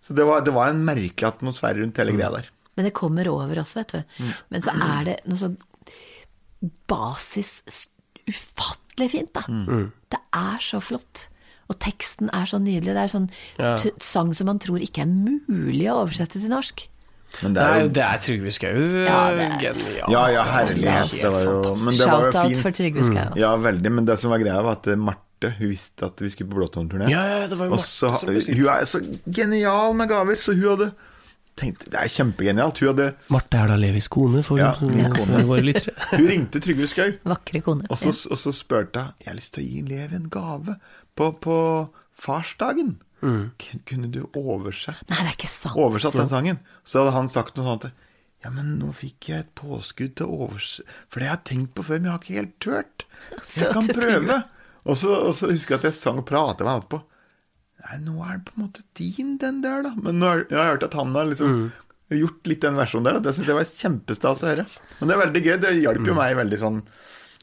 Så det var, det var en merkelig atmosfære rundt hele greia der. Men det kommer over også, vet du. Mm. Men så er det noe sånn basis ufattelig fint, da. Mm. Det er så flott. Og teksten er så nydelig. Det er sånn Ja. t sang som man tror ikke er mulig å oversette til norsk. Men det er jo det er Trygve Skau. Ja, Ja, ja, herlighet. Det var jo, men det var jo Shout-out for fint. Trygve Skau. Mm. Ja, veldig. Men det som var greia, var at eh, Marte hun visste at vi skulle på Blåtårn-turné. Ja, ja, det var jo Marte som hun er så genial med gaver, så hun hadde tenkt Det er kjempegenialt. Hun hadde Marte er da Levis kone, for, Ja, min kone. våre lyttere. Hun ringte Trygve Skau. Vakre kone. Og så, og så spurte jeg Jeg har lyst til å gi Levi en gave på, på farsdagen. Mm. Kunne du oversett, Nei, det er ikke sant. oversatt den sangen? Så hadde han sagt noe sånt Ja, men nå fikk jeg et påskudd til å oversette For det har jeg tenkt på før, men jeg har ikke helt turt. Jeg kan prøve. Og så, og så husker jeg at jeg sang og pratet med han etterpå. Nei, nå er det på en måte din, den der, da. Men nå har, jeg har hørt at han har liksom gjort litt den versjonen der, og det syns jeg var kjempestas å høre. Men det er veldig gøy. Det hjalp jo meg veldig sånn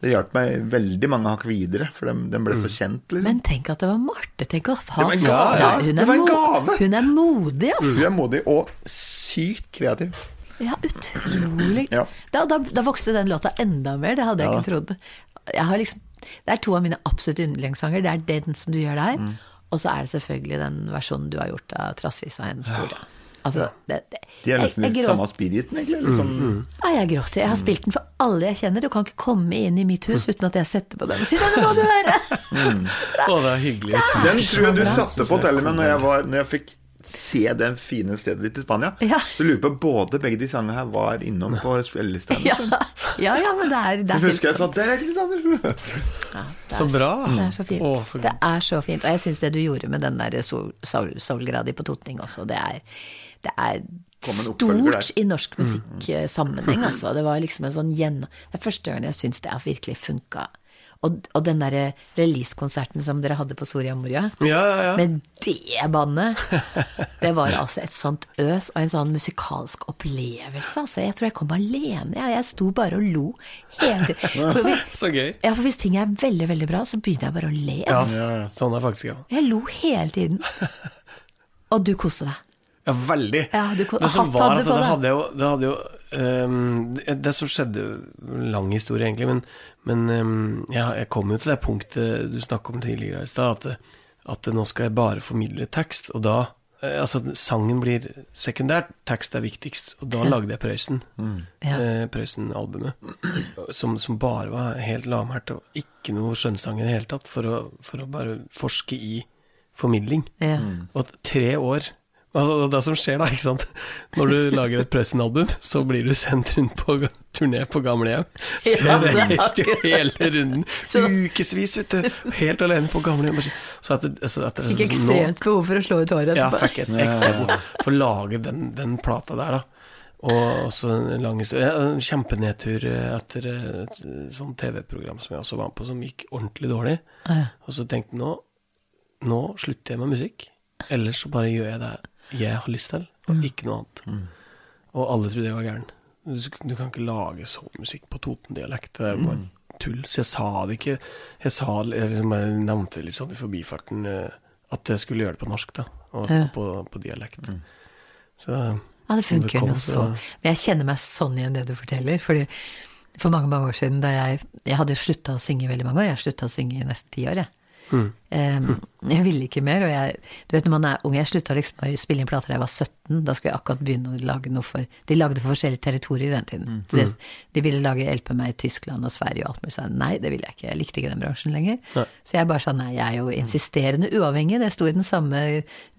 Det hjalp meg veldig mange hakk videre, for den, den ble så kjent, liksom. Men tenk at det var Marte. Tenk å ha Det var en gave. Hun, er gave. hun er modig, altså. Hun er modig og sykt kreativ. Ja, utrolig. Ja. Da, da, da vokste den låta enda mer, det hadde jeg Ja. ikke trodd. Jeg har liksom, det er to av mine absolutt yndlingssanger. Det er den som du gjør der, Mm. Og så er det selvfølgelig den versjonen du har gjort av 'Trassvisa hennes store'. Altså, det, det, De er nesten jeg i samme spiriten, egentlig. Liksom. Ja, jeg gråter. Jeg har spilt den for alle jeg kjenner. Du kan ikke komme inn i mitt hus uten at jeg setter på den og sier 'Nå må du høre'. Å, det er hyggelig. Den tror jeg du satte på hotellet med når jeg, var, når jeg fikk se det fine stedet ditt i Spania. Ja. Så lurer på både begge de sangene her var innom på spillelista. Ja, ja, ja, men det er, det Så er helt husker jeg sa 'Der er ikke Sander!' Ja, Så bra. Det er så fint. Å, så det er så fint. Og jeg syns det du gjorde med den der sol, sol, Solgradi på Totning også, det er, det er stort i norsk musikksammenheng, altså. Det var liksom en sånn gjennom... Det er første gang jeg syns det har virkelig funka. Og, og den derre releasekonserten som dere hadde på Soria Moria, Ja, ja, ja. med det bandet, det var altså et sånt øs og en sånn musikalsk opplevelse. Altså, jeg tror jeg kom alene. Jeg, jeg sto bare og lo hele tiden. For Så gøy. ja, for hvis ting er veldig, veldig bra, så begynner jeg bare å le. Ja, altså. sånn er faktisk ja. Jeg lo hele tiden. Og du koste deg. Ja, veldig. Ja, du det som hatt var på det hadde jo, det, hadde jo um, det, det som skjedde Lang historie, egentlig, men, men um, ja, jeg kom jo til det punktet du snakket om tidligere i stad, at, at nå skal jeg bare formidle tekst, og da eh, Altså, sangen blir sekundært, tekst er viktigst, og da lagde jeg Prøysen. Ja. Eh, Prøysen-albumet. Som, som bare var helt lavmælt, og ikke noe skjønnsang i det hele tatt, for å, for å bare forske i formidling. Ja. Og at tre år Altså det som skjer da, ikke sant? Når du lager et Prøysen-album Så blir du sendt rundt på turné på gamlehjem Så Ja, det du hele runden. Så- Ukevis, vet du. Helt alene på gamlehjem Så at det, altså, at det, Fikk ekstremt behov for å slå ut håret Ja, etterpå. fikk et ekstra behov For å lage den, den plata der da. Og så en lang ja, En kjempenedtur eh, etter et sånt TV-program Som jeg også var med på Som gikk ordentlig dårlig. Og så tenkte jeg nå Nå slutter jeg med musikk. Ellers så bare gjør jeg det jeg har lyst til Og ikke noe annet Og alle trodde jeg var gæren du, du kan ikke lage sånn musikk på Toten-dialekt Det er bare tull Så jeg sa det ikke Jeg sa jeg liksom jeg nevnte litt sånn i forbifarten eh, At jeg skulle gjøre det på norsk da Og Ja. på, på dialekt Så Ja, det funker nå så. Men jeg kjenner meg sånn igjen det du forteller. Fordi for mange mange år siden da jeg Jeg hadde jo slutta å synge i veldig mange år. Jeg slutta å synge i nesten ti år, jeg. Eh, jeg ville ikke mer, og jeg Du vet når man er ung Jeg slutta liksom å spille inn plater da jeg var 17. Da skulle jeg akkurat begynne å lage noe for De lagde for forskjellige territorier i den tiden. Så de, de ville lage LP med meg i Tyskland og Sverige og alt mulig. Så jeg, nei, det ville jeg ikke. Jeg likte ikke den bransjen lenger. Så jeg bare sa nei, jeg er jo insisterende uavhengig. Det sto i den samme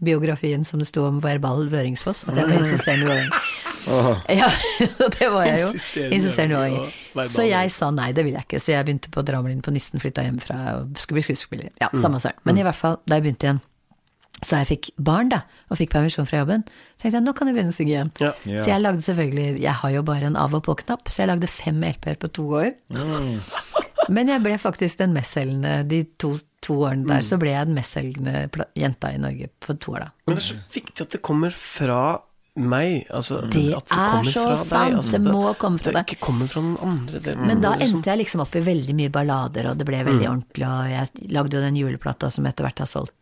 biografien som det sto om Verbal Vøringsfoss, at jeg var insisterende uavhengig. Ja, det var jeg jo. Insisterende Insisterende uavhengig Så jeg sa nei, det vil jeg ikke. Så jeg begynte på Drammen på Nissen, flytta hjemmefra og skulle bli skuespiller. Ja, samme søren. Men i hvert fall, da jeg begynte igjen, så da jeg fikk barn, da, og fikk permisjon fra jobben, så tenkte jeg nå kan jeg begynne å synge igjen. Ja. Ja. Så jeg lagde selvfølgelig Jeg har jo bare en av og på-knapp, så jeg lagde fem LP-er på to år. Men jeg ble faktisk den mestselgende de to, to årene der, så ble jeg den mestselgende jenta i Norge på to år, da. Men det er så viktig at det kommer fra meg. Altså, Det at er så deg, sant, altså, det må komme fra Det deg. ikke kommer fra noen andre. Det, Men da liksom- endte jeg liksom opp i veldig mye ballader, og det ble veldig ordentlig, og jeg lagde jo den juleplata som etter hvert har solgt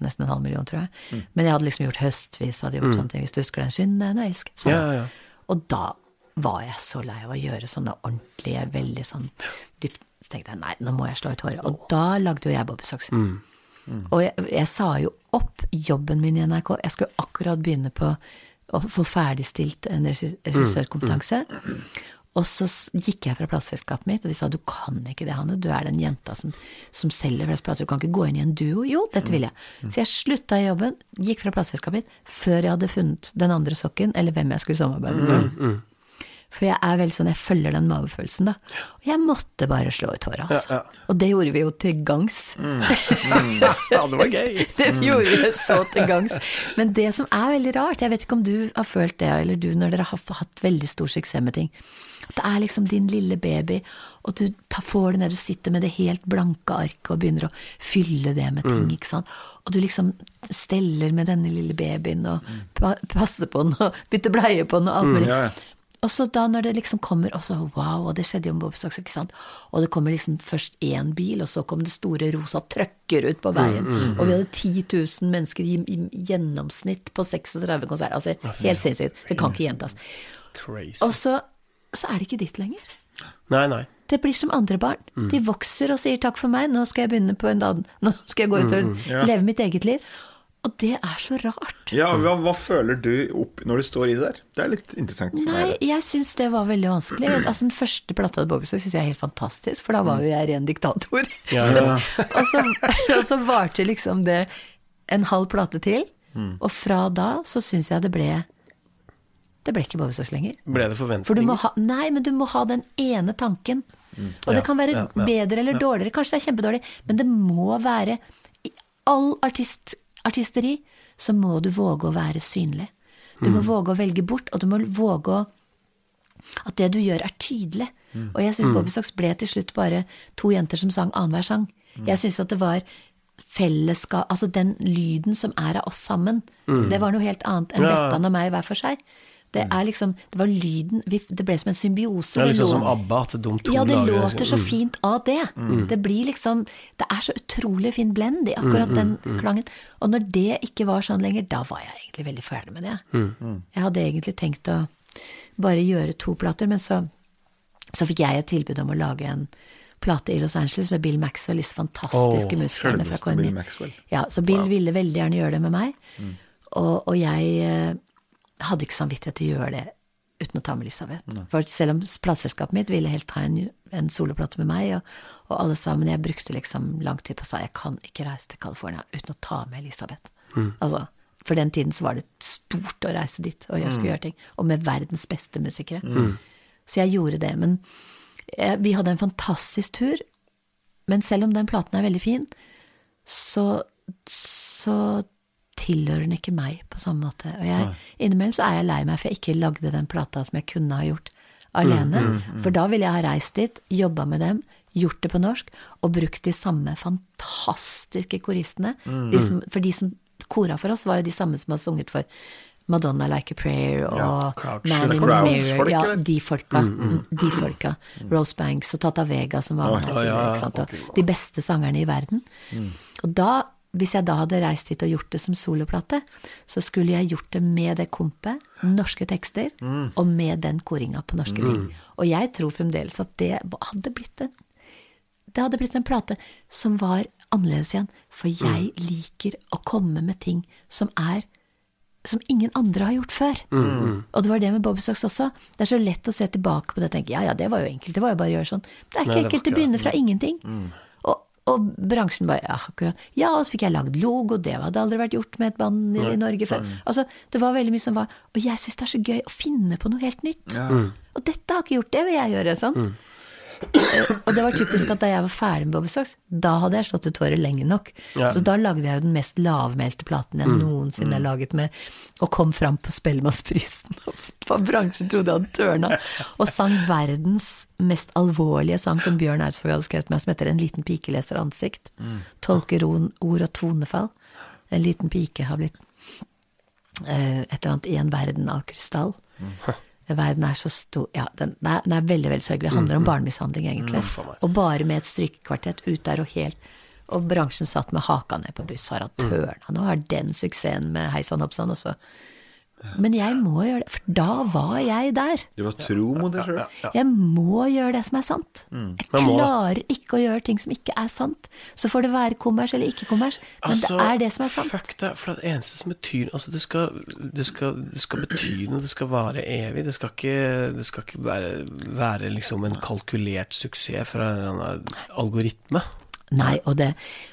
nesten en halv million, tror jeg. Men jeg hadde liksom gjort høstvis, hadde gjort sånne ting, hvis du husker den synden og elsket. Sånn. Ja, ja. Og da var jeg så lei av å gjøre sånne ordentlige, veldig sånn dypt Så tenkte jeg nei, nå må jeg slå ut håret. Og da lagde jo jeg Bobbysocks. Og jeg, jeg sa jo opp jobben min i NRK. Jeg skulle akkurat begynne på å få ferdigstilt en regissørkompetanse. Og så gikk jeg fra plateselskapet mitt, og de sa du kan ikke det, Hanne. Du er den jenta som, som selger flest plater. Du kan ikke gå inn i en duo. Jo, dette vil jeg. Så jeg slutta i jobben, gikk fra plateselskapet mitt, før jeg hadde funnet den andre sokken, eller hvem jeg skulle samarbeide med. For jeg er vel sånn, jeg følger den magefølelsen, da. Og jeg måtte bare slå ut håret, altså. Ja, ja. Og det gjorde vi jo til gangs. ja, det var gøy. Det gjorde vi så til gangs. Men det som er veldig rart, jeg vet ikke om du har følt det, eller du når dere har hatt veldig stor suksess med ting, at det er liksom din lille baby, og du tar, får det ned, du sitter med det helt blanke arket og begynner å fylle det med ting, ikke sant. Og du liksom steller med denne lille babyen og pa passer på den og bytter bleie på den og alt mulig. Ja, ja. Og så da når det liksom kommer, og så wow, og det skjedde jo med Bob Socks, ikke sant. Og det kommer liksom først én bil, og så kom det store rosa trøkker ut på veien. Og vi hadde 10 000 mennesker i, i gjennomsnitt på 36 konserter. Altså helt sinnssykt. Det kan ikke gjentas. Crazy. Og så, så er det ikke ditt lenger. Nei, nei. Det blir som andre barn. De vokser og sier takk for meg, nå skal jeg begynne på en annen Nå skal jeg gå ut og leve mitt eget liv. Og det er så rart. Ja, hva, hva føler du opp når du står i det der? Det er litt interessant for Nei, meg. jeg syns det var veldig vanskelig. Altså Den første plata til Bobbysocks syns jeg er helt fantastisk, for da var jo jeg ren diktator. Ja, ja. og, så, og så varte liksom det en halv plate til, Mm. og fra da så syns jeg det ble Det ble ikke Bobbysocks lenger. Ble det For du forventninger? må ha, nei, men du må ha den ene tanken. Og det kan være ja, ja, bedre eller dårligere, kanskje det er kjempedårlig, men det må være I all artist, artisteri så må du våge å være synlig. Du Mm. må våge å velge bort, og du må våge å At det du gjør, er tydelig. Mm. Og jeg syns Bobby Socks ble til slutt bare to jenter som sang annenhver sang. Mm. Jeg syns at det var fellesskap Altså den lyden som er av oss sammen, det var noe helt annet enn Mm. Ja. Bettan og meg hver for seg. Det er liksom Det var lyden vi, Det ble som en symbiose. Det er liksom som ABBA, at de to ja, det lager- låter så Mm. fint av det. Det blir liksom Det er så utrolig fin blend i akkurat den klangen. Og når det ikke var sånn lenger, da var jeg egentlig veldig ferdig med det. Jeg hadde egentlig tenkt å bare gjøre to plater, men så, så fikk jeg et tilbud om å lage en plate i Los Angeles med Bill Maxwell, disse fantastiske oh, musikerne fra Maxwell. Ja, så Bill ville veldig gjerne gjøre det med meg, og, og jeg eh, hadde ikke samvittighet til å gjøre det uten å ta med Elisabeth. For selv om plateselskapet mitt ville helst ha en, en soloplate med meg, og, og alle sammen, jeg brukte liksom lang tid på å si jeg kan ikke reise til California uten å ta med Elisabeth. Altså, for den tiden så var det stort å reise dit og jeg skulle gjøre ting, og med verdens beste musikere. Så jeg gjorde det. Men jeg, vi hadde en fantastisk tur, men selv om den platen er veldig fin, så, så tilhører den ikke meg på samme måte. Og jeg, innimellom så er jeg lei meg for jeg ikke lagde den plata som jeg kunne ha gjort alene. For da ville jeg ha reist dit, jobba med dem, gjort det på norsk, og brukt de samme fantastiske koristene. De som, for de som kora for oss, var jo de samme som har sunget for Madonna Like a Prayer og Ja, Crouch. Man in the Mirror. Ja, de folka. Mm, De folka. Rose Banks og Tata Vega som var med. ja, ja? Og de beste sangerne i verden. Og da, hvis jeg da hadde reist hit og gjort det som soloplate, så skulle jeg gjort det med det kompet, norske tekster, og med den koringa på norske ting. Og jeg tror fremdeles at det hadde blitt en det hadde blitt en plate som var annerledes igjen. For jeg liker å komme med ting som er som ingen andre har gjort før. Og det var det med Bobbysocks også. Det er så lett å se tilbake på det og tenke ja ja, det var jo enkelt, det var jo bare å gjøre sånn. Det er ikke Nei, enkelt å ikke begynne det. fra ingenting. Og, bransjen bare ja, akkurat. Ja, og så fikk jeg lagd logo, det hadde aldri vært gjort med et band i, i Norge før. Altså, det var veldig mye som var Og jeg syns det er så gøy å finne på noe helt nytt. Og dette har ikke gjort, det vil jeg gjøre. sånn. Eh, Og det var typisk at da jeg var ferdig med Bobby Socks, da hadde jeg slått ut håret lenge nok. Ja. Så da lagde jeg jo den mest lavmælte platen jeg noensinne har laget med, og kom fram på Spellemannsprisen. Bransjen trodde jeg hadde tørna. Og sang verdens mest alvorlige sang som Bjørn Eidsvåg hadde skrevet meg, som heter En liten pike leser ansikt. Tolker ord og tonefall. En liten pike har blitt eh, et eller annet i en verden av krystall. Verden er så stor Ja, den, den, er, den er veldig veldig sørgelig. Det handler om barnemishandling, egentlig. Uff. Og bare med et strykekvartett ut der og helt Og bransjen satt med haka ned på brystet. Har hatt tørna. Nå har den suksessen med Heisan og også. Men jeg må gjøre det, for da var jeg der. Du var tro mot deg sjøl. Jeg må gjøre det som er sant. Jeg må det. klarer ikke å gjøre ting som ikke er sant. Så får det være kommers eller ikke kommers, men det er det som er sant. Altså, Fuck det, for det eneste som betyr Altså, det skal, det skal, det skal bety noe, det skal vare evig. Det skal ikke, det skal ikke være, være liksom en kalkulert suksess fra en eller annen algoritme. Nei, og, det,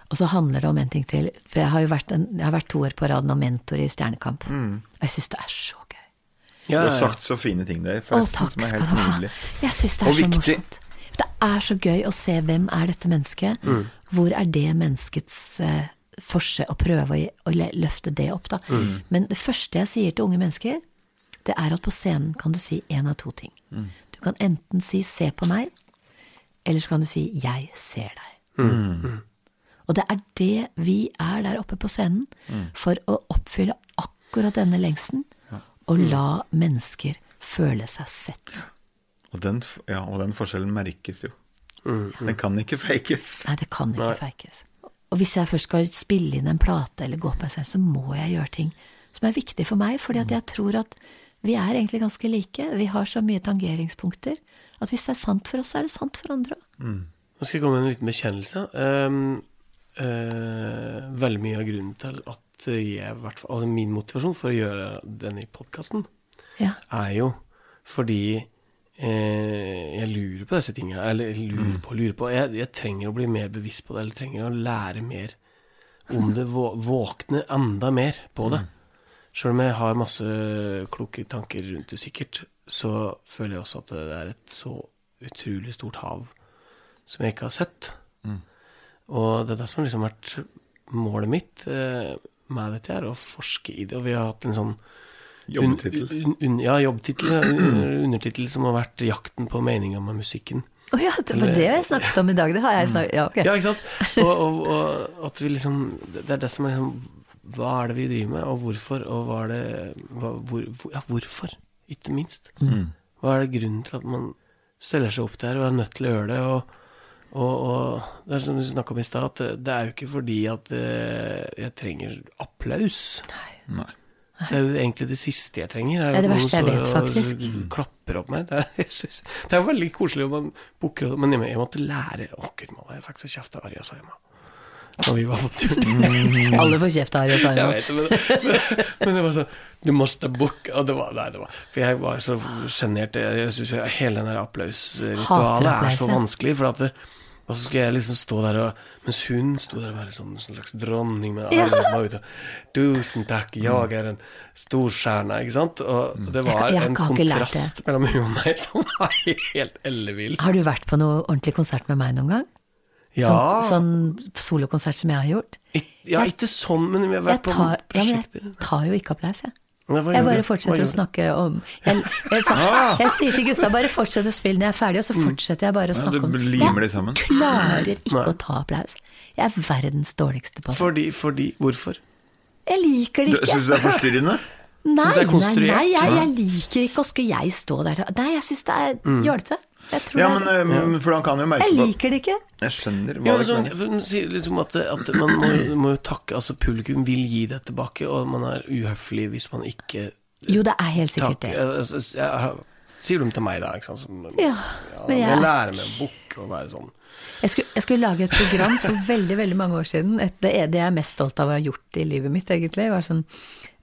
og så handler det om en ting til. For jeg har jo vært, en, jeg har vært to år på rad nå mentor i Stjernekamp. Og jeg syns det er så gøy. Du har sagt så fine ting der, Å, takk som er skal helt du ha. nydelig. Jeg syns det er Og så viktig. morsomt. Det er så gøy å se hvem er dette mennesket. Hvor er det menneskets uh, forse å prøve å, å løfte det opp, da. Men det første jeg sier til unge mennesker, det er at på scenen kan du si én av to ting. Du kan enten si 'se på meg', eller så kan du si 'jeg ser deg'. Og det er det vi er der oppe på scenen, for å oppfylle akkurat denne lengselen, og la mennesker føle seg sett. Og den, ja, og den forskjellen merkes jo. Den kan ikke fakes. Nei, det kan ikke feikes. Og hvis jeg først skal spille inn en plate eller gå på en scene, så må jeg gjøre ting som er viktig for meg, fordi at jeg tror at vi er egentlig ganske like. Vi har så mye tangeringspunkter at hvis det er sant for oss, så er det sant for andre òg. Nå skal jeg komme med en liten bekjennelse. Um, uh, veldig mye av grunnen til at jeg, hvert fall, altså min motivasjon for å gjøre denne podkasten, Ja. er jo fordi eh, jeg lurer på disse tingene. Eller lurer på, lurer på. Jeg, jeg trenger å bli mer bevisst på det, eller trenger å lære mer om det. Våkne enda mer på det. Sjøl om jeg har masse kloke tanker rundt det sikkert, så føler jeg også at det er et så utrolig stort hav som jeg ikke har sett. Og det er det som har liksom vært målet mitt eh, med dette her, å forske i det. Og vi har hatt en sånn Jobbtittel. Un, un, un, ja, jobbtittel. un- Undertittel som har vært 'Jakten på meninga med musikken'. Å ja, det var det jeg snakket om i dag. Det har jeg snakket Ja, okay. Ja, ikke sant? Og, og, og at vi liksom Det er det som er liksom Hva er det vi driver med, og hvorfor? Og hva er det hva, hvor, hvor, Ja, hvorfor? Ikke minst. Hva er det grunnen til at man steller seg opp der og er nødt til å gjøre det? Og, og, og det er som du snakka om i stad, at det, er jo ikke fordi at eh, jeg trenger applaus. Nei. Det er jo egentlig det siste jeg trenger. Det er det verste jeg vet, faktisk. Klapper opp meg. Det er, synes, det er veldig koselig om man booker Men jeg, jeg måtte lære Å, gud, malla, jeg fikk så kjeft av Arja Saima da vi var på tur. Alle får kjeft her i det, men, men, men det var sånn Du måste booke Og det var, nei, det var For jeg var så sjenert. Jeg, syns hele den der applausritualet er så vanskelig. For at det, og så skal jeg liksom stå der og Mens hun sto der og var sånn, en slags dronning med Ja. armene ut og 'Tusen takk, jeg er en storstjerne', ikke sant? Og det var Jeg jeg en kontrast mellom hun og meg som var helt ellevill. Har du vært på noe ordentlig konsert med meg noen gang? Ja, Sånn, sånn solokonsert som jeg har gjort? ja, ikke sånn, men vi har Jeg vært på tar, ja, jeg tar jo ikke applaus, jeg. Men Jeg bare fortsetter å snakke om Jeg, jeg, så, jeg sier til gutta bare fortsett å spille når jeg er ferdig, og så fortsetter jeg bare å snakke om. Jeg klarer ikke Nei. å ta applaus. Jeg er verdens dårligste på det. Fordi, fordi Hvorfor? Jeg liker det ikke. Syns du det er forstyrrende? Nei, nei, nei, jeg, jeg liker ikke å skal jeg stå der Nei, jeg syns det er jålete. Jeg tror Ja, det er men eh, For han kan jo merke Jeg liker det ikke. Jeg skjønner Ja, hva men du sånn, mener. man sier liksom at, at man må, må jo takke Altså, publikum vil gi det tilbake, og man er uhøflig hvis man ikke Jo, det er helt sikkert takker det. Jeg, jeg har- sier de til meg da. Ikke sant? Som, Ja, men jeg jeg- lærer meg bok og være sånn. Jeg skulle, jeg skulle lage et program for veldig veldig mange år siden. Et, det, er det jeg er mest stolt av å ha gjort i livet mitt, egentlig. var sånn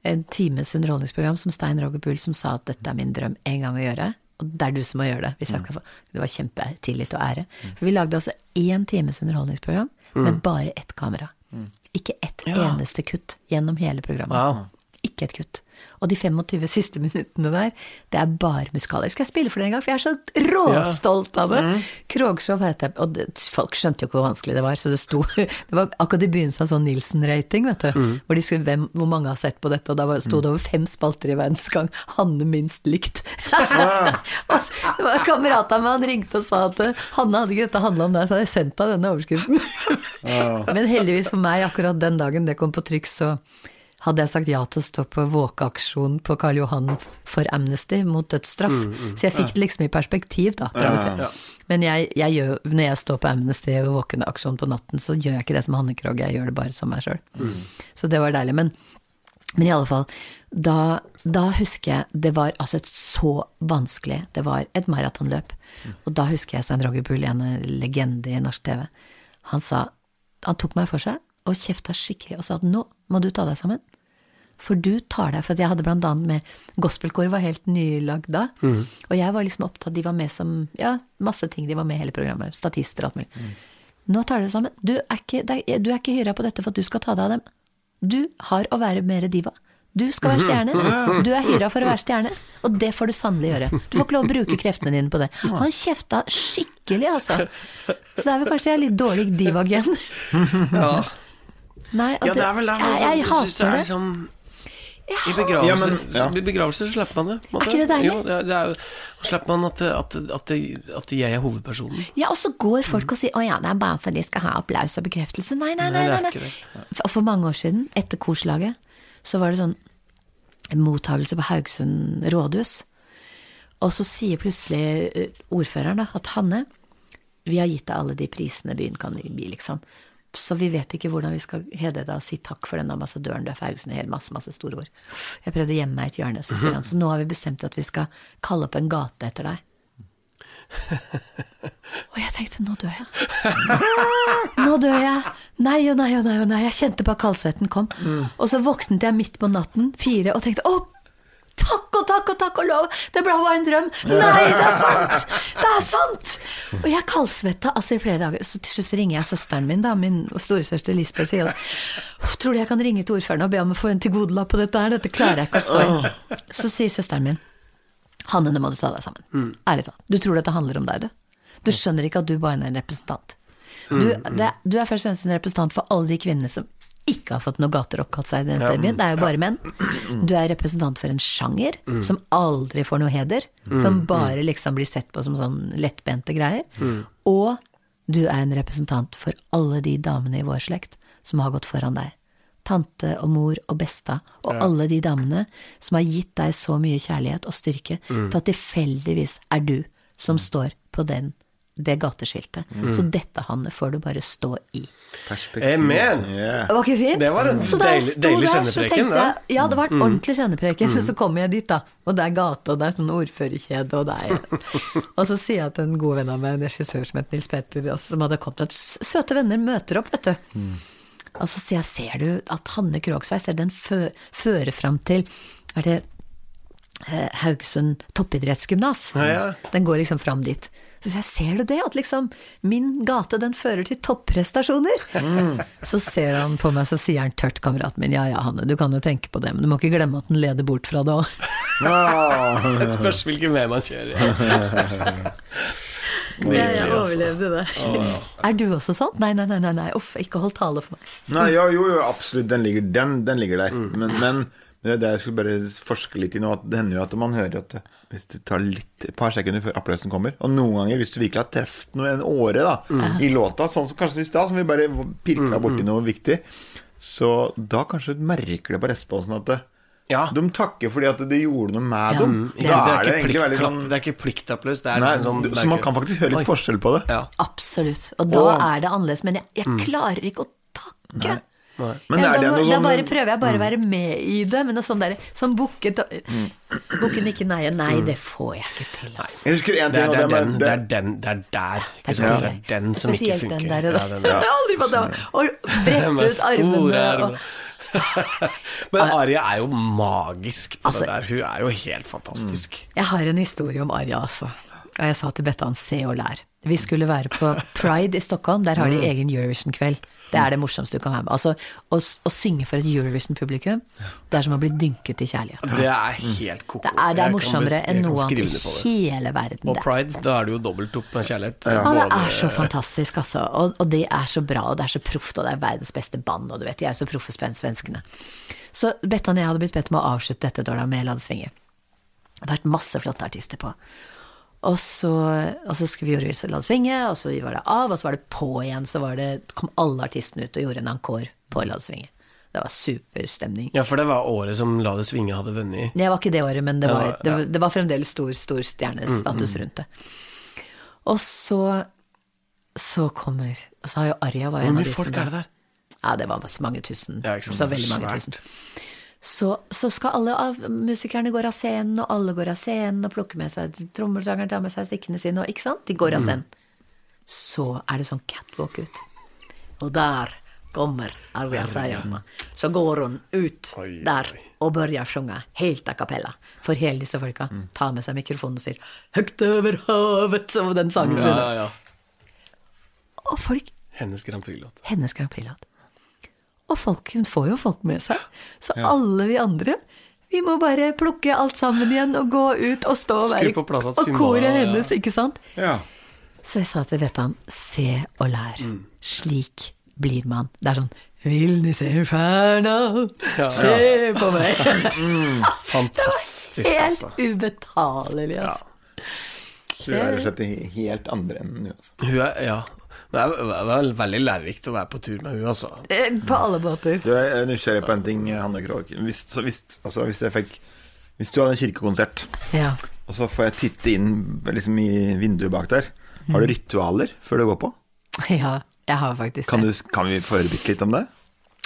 En times underholdningsprogram som Stein Roger Bull som sa at dette er min drøm en gang å gjøre. Og det er du som må gjøre det. hvis jeg skal få Det var kjempetillit og ære. For vi lagde altså én times underholdningsprogram med bare ett kamera. Ikke ett eneste kutt gjennom hele programmet. Wow. Ikke et kutt. Og de 25 siste minuttene der, det er bare musikaler. Skal jeg spille for dere en gang? For jeg er så råstolt av det! Krogshow heter det. Og det, folk skjønte jo ikke hvor vanskelig det var, så det sto Det var akkurat i begynnelsen av sånn Nilsen-rating, vet du. Hvor de skulle hvem, hvor mange har sett på dette, og da sto det over fem spalter i Verdens Gang. Hanne minst likt. og så, det var en kamerat av meg, han ringte og sa at Hanne hadde ikke dette handla om deg, så hadde jeg sendt deg denne overskriften. Men heldigvis for meg, akkurat den dagen det kom på trykk, så hadde jeg sagt ja til å stå på våkeaksjon på Karl Johan for Amnesty mot dødsstraff. Så jeg fikk det liksom i perspektiv, da. Ja, ja. Men jeg, jeg gjør, når jeg står på Amnesty og våkenaksjon på natten, så gjør jeg ikke det som Hanne Krogh, jeg gjør det bare som meg sjøl. Så det var deilig. Men, men i alle fall, da, da husker jeg det var altså et så vanskelig Det var et maratonløp. Og da husker jeg Stein Roger Bull, en legende i norsk TV. Han sa Han tok meg for seg og kjefta skikkelig og sa at nå må du ta deg sammen. For du tar deg For jeg hadde blant annet med Gospelkor var helt nylagd da. Og jeg var liksom opptatt De var med som Ja, masse ting. De var med i hele programmet. Statister og alt mulig. Nå tar dere sammen. Du er ikke, du er ikke hyra på dette for at du skal ta deg av dem. Du har å være mer diva. Du skal være stjerne. Du er hyra for å være stjerne, og det får du sannelig gjøre. Du får ikke lov å bruke kreftene dine på det. Han kjefta skikkelig, altså. Så det er vel kanskje jeg er litt dårlig divagen. Ja. Nei, Ja, det er vel det. jeg, jeg Jeg det hater er det. liksom i begravelser, Ja, men- ja. I begravelser så slipper man det. måte. Er ikke det deilig? Jo, det er, det er, så slipper man at, at, at, at jeg er hovedpersonen. Ja, og så går folk og sier 'Å ja, det er bare for de skal ha applaus og bekreftelse'. Nei, nei, nei. Nei, nei, nei. For, for mange år siden, etter korslaget, så var det sånn mottagelse på Haugesund rådhus. Og så sier plutselig eh, ordføreren da, at Hanne, vi har gitt deg alle de prisene byen kan gi, liksom. Så vi vet ikke hvordan vi skal hedre deg og si takk for den ambassadøren du er for Haugesund. Helt masse, masse store ord. Jeg prøvde å gjemme meg i et hjørne, så sier han så nå har vi bestemt at vi skal kalle opp en gate etter deg. Og jeg tenkte nå dør jeg. Nå dør jeg. Nei og nei og nei og nei. Jeg kjente bare kaldsvetten kom. Og så våknet jeg midt på natten, fire, og tenkte å, takk og takk og takk og lov, det ble bare en drøm. Nei, det er sant! Det er sant! Og jeg kaldsvetta altså i flere dager. Så til slutt ringer jeg søsteren min, da, min storesøster Lisbeth, og sier tror du jeg kan ringe til ordføreren og be om å få en tilgodelapp på dette her? Dette klarer jeg ikke å stå i. Så sier søsteren min Hanne, nå må du ta deg sammen. Ærlig talt. Du tror dette handler om deg, du. Du skjønner ikke at du bare er en representant. Du, det, du er først og fremst en representant for alle de kvinnene som ikke har fått noen gater oppkalt seg i denne byen. Det er jo bare menn. Du er representant for en sjanger som aldri får noe heder. Som bare liksom blir sett på som sånn lettbente greier. Og du er en representant for alle de damene i vår slekt som har gått foran deg. Tante og mor og besta, og alle de damene som har gitt deg så mye kjærlighet og styrke til at tilfeldigvis er du som står på den, det gateskiltet. Så dette, Hanne, får du bare stå i. Perspektiv. Amen. Yeah. Det var ikke fint? Det var en Så deilig- deilig kjennepreken, jeg- ja. Det var en ordentlig kjennepreken. Så kommer jeg dit, da, og det er gate, og det er sånn ordførerkjede, og det er Og så sier jeg til en god venn av meg, en regissør som het Nils Petter, som hadde kommet at søte venner møter opp, vet du. Og så sier jeg, ser du at Hanne Krogsveis, er den fø fører fram til Er det eh, Haugesund toppidrettsgymnas? Ja, ja. Den går liksom fram dit. Så sier jeg, ser du det? At liksom min gate, den fører til topprestasjoner? Så ser han på meg, så sier han tørt, kameraten min, ja ja, Hanne, du kan jo tenke på det, men du må ikke glemme at den leder bort fra det òg. Et Det spørs hvilken vei man kjører. Jeg overlevde det. Er du også sånn? Nei, nei, nei, nei, nei. uff, ikke hold tale for meg. Nei, ja, jo, jo, absolutt, den ligger, den, den ligger der. Men, men det det jeg skulle bare forske litt i nå, at det hender jo at man hører at hvis det tar litt, et par sekunder før applausen kommer Og noen ganger, hvis du virkelig har truffet noe en åre da, i låta, sånn som kanskje i stad, som vi bare pirka borti noe viktig, så da kanskje merker det på responsen at det, Ja. de takker fordi at det gjorde noe med Ja, dem. Ja, Da er det er egentlig veldig sånn Det er ikke pliktapplaus. Det er Nei, liksom sånn så man kan faktisk høre litt forskjell på det. Ja. Absolutt. Og da Og- er det annerledes. Men jeg, jeg klarer ikke å takke. Men ja, er da, det noe da sånn bare prøver jeg bare å være med i det, men noe sånn der Sånn bukket Bukken ikke nei, nei, det får jeg ikke til, altså. Jeg husker Det ting, er, det, det er den, det er den, det er der. ikke sant? Ja. Det er den som ikke Spesielt den der. Ja, den Jeg der. har aldri fått det. å brette ut armene og. Men Arja er jo magisk på Altså- det der. Hun er jo helt fantastisk. Jeg har en historie om Arja, altså. Og jeg sa til Bettan, se og lær. Vi skulle være på Pride i Stockholm, der har de egen Eurovision-kveld. Det er det morsomste du kan være med. Altså, å, å synge for et Eurovision-publikum, det er som å bli dynket i kjærlighet. Det er helt ko-ko. Det er, det er morsommere enn noe annet i hele verden. Og pride, da er det jo dobbelt opp med kjærlighet. Ja, det er så fantastisk, altså. Og, og det er så bra, og det er så proft, og det er verdens beste band, og du vet, de er så proffe svenskene. Så Bettan og jeg hadde blitt bedt om å avslutte dette da med La det svinge. Det har vært masse flotte artister på. Og så, og så skulle vi gjøre La det svinge, og så var det av, og så var det på igjen. Så var det, kom alle artistene ut og gjorde en encore på La det var superstemning. Ja, for det var året som La det svinge hadde vunnet. Det var ikke det året, men det var. Mm, det var, det var fremdeles stor, stor stjernestatus rundt det. Og så så kommer Og så har jo Arja var Hvor en av mye de som folk er det der? Ja, det var så mange tusen. Ja, så veldig mange svært. tusen. Så, så skal alle av musikerne gå av scenen, og alle går av scenen og plukker med seg trommeslageren, tar med seg stikkene sine, og ikke sant? De Mm. går av scenen. Så er det sånn catwalk ut. Og der kommer Arja Sayama. Så går hun ut Oi, der oi. og börjar synge helt a cappella. For hele disse folka Mm. tar med seg mikrofonen og sier 'Høgt over havet', som den sangen Ja, spiller. ja, ja. Og folk Hennes Grand Prix-låt. hennes Grand Prix-låt. Og folk, hun får jo folk med seg. Så alle vi andre, vi må bare plukke alt sammen igjen og gå ut og stå og være Og koret ja. hennes, ikke sant? Ja. Så jeg sa til Vettan, se og lær. Mm. Slik blir man. Det er sånn Vil ni se stjärna? Ja. Se på meg. Fantastisk, Helt altså. ubetalelig, altså. Så hun er rett og slett i helt andre enden, hun, altså. Hun er, ja. Det er, det er veldig lærerikt å være på tur med hun, altså. Eh, På alle båter. Du er nysgjerrig på en ting, Hanne Krogh. Hvis, hvis, altså, hvis Hvis du hadde en kirkekonsert, Ja. og så får jeg titte inn liksom, i vinduet bak der, har du ritualer før du går på? ja, jeg har faktisk Kan, det. du, kan vi få høre bitte litt om det?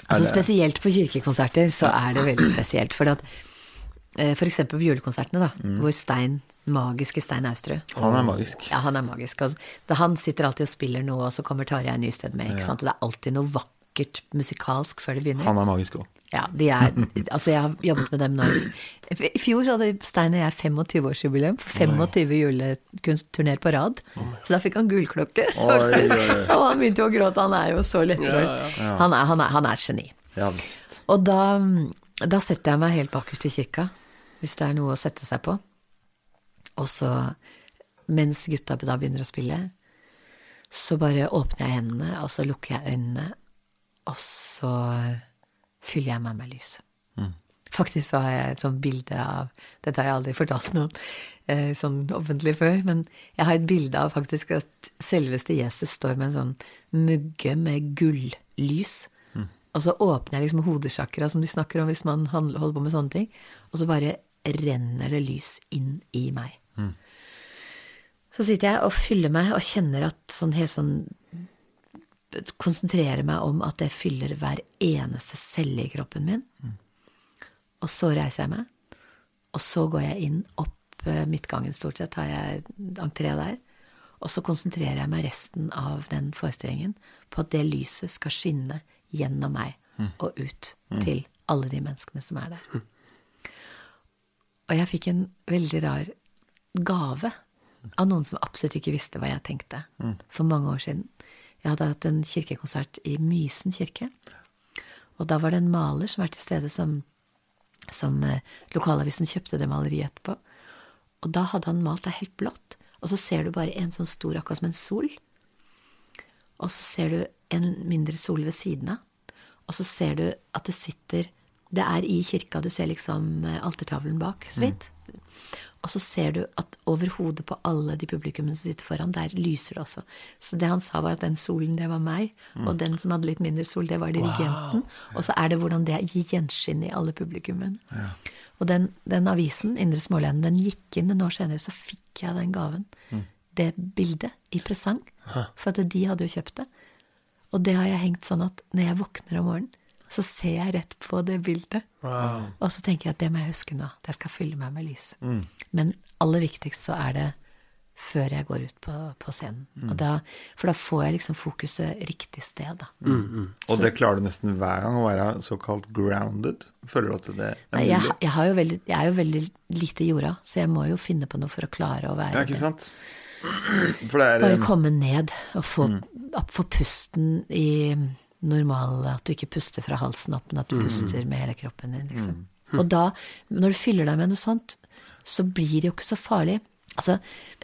Altså Spesielt på kirkekonserter så er det veldig spesielt. For, at, eh, for eksempel på julekonsertene, da, Mm. hvor Stein, magiske Stein Austrud Han er magisk. Ja, han er magisk. Altså, da han sitter alltid og spiller noe, og så kommer Tarjei Nysted med, ikke sant. Og det er alltid noe vakkert musikalsk før det begynner. Han er magisk òg. Ja, de er, altså jeg har jobbet med dem nå. I fjor så hadde Stein og jeg 25-årsjubileum for 25 julekunstturneer på rad. Så da fikk han gullklokke. Og han begynte jo å gråte, han er jo så lettrørt. Han, er- han, er- han er et geni. Ja visst. Og da, da setter jeg meg helt bakerst i kirka, hvis det er noe å sette seg på. Og så, mens gutta da begynner å spille, så bare åpner jeg hendene, og så lukker jeg øynene, og så fyller jeg med meg lys. Faktisk så har jeg et sånt bilde av Dette har jeg aldri fortalt noen eh, sånn offentlig før, men jeg har et bilde av faktisk at selveste Jesus står med en sånn mugge med gullys. Og så åpner jeg liksom hodesjakra, som de snakker om hvis man holder på med sånne ting. Og så bare renner det lys inn i meg. Så sitter jeg og fyller meg og kjenner at sånn helt sånn Konsentrerer meg om at det fyller hver eneste celle i kroppen min. Og så reiser jeg meg, og så går jeg inn opp eh, midtgangen, stort sett har jeg entré der. Og så konsentrerer jeg meg resten av den forestillingen på at det lyset skal skinne gjennom meg og ut til alle de menneskene som er der. Og jeg fikk en veldig rar gave av noen som absolutt ikke visste hva jeg tenkte, for mange år siden. Jeg hadde hatt en kirkekonsert i Mysen kirke. Og da var det en maler som var til stede som, som eh, lokalavisen kjøpte det maleriet etterpå. Og da hadde han malt det helt blått, og så ser du bare en sånn stor, akkurat som en sol. Og så ser du en mindre sol ved siden av. Og så ser du at det sitter Det er i kirka, du ser liksom eh, altertavlen bak, så vidt. Og så ser du at over hodet på alle de publikummene som sitter foran, der lyser det også. Så det han sa, var at den solen, det var meg, og den som hadde litt mindre sol, det var dirigenten. Og så er det hvordan det gir gjenskinn i alle publikummene. Og den, den avisen, Indre Smålenden, den gikk inn en år senere, så fikk jeg den gaven. Det bildet i presang. For at de hadde jo kjøpt det. Og det har jeg hengt sånn at når jeg våkner om morgenen, så ser jeg rett på det bildet. Wow. Og så tenker jeg at det må jeg huske nå. At jeg skal fylle meg med lys. Mm. Men aller viktigst så er det før jeg går ut på, på scenen. Mm. Og da, for da får jeg liksom fokuset riktig sted, da. Og det klarer du nesten hver gang, å være såkalt grounded. Føler du at det er Nei, jeg, jeg, har jo veldig, jeg er jo veldig lite jorda, så jeg må jo finne på noe for å klare å være Ja, ikke sant? For det er Bare eh, komme ned og få, Mm. opp- få pusten i normal At du ikke puster fra halsen opp, men at du Mm. puster med hele kroppen din. Liksom. Og da, når du fyller deg med noe sånt, så blir det jo ikke så farlig. Altså,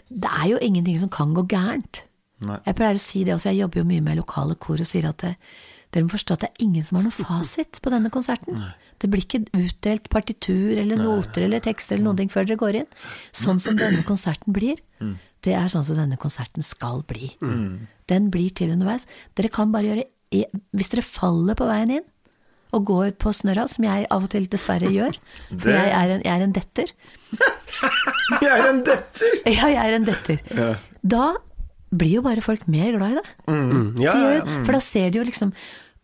det er jo ingenting som kan gå gærent. Nei. Jeg pleier å si det også, jeg jobber jo mye med lokale kor og sier at det, dere må forstå at det er ingen som har noen fasit på denne konserten. Det blir ikke utdelt partitur eller noter eller tekster eller noen ting før dere går inn. Sånn som denne konserten blir, det er sånn som denne konserten skal bli. Den blir til underveis. Dere kan bare gjøre Hvis dere faller på veien inn og går på snørra, som jeg av og til dessverre gjør, for jeg er en, jeg er en detter. Jeg er en detter! Ja, jeg er en detter. Da blir jo bare folk mer glad i det. Mm, ja, De ja, gjør, ja. For da ser de jo liksom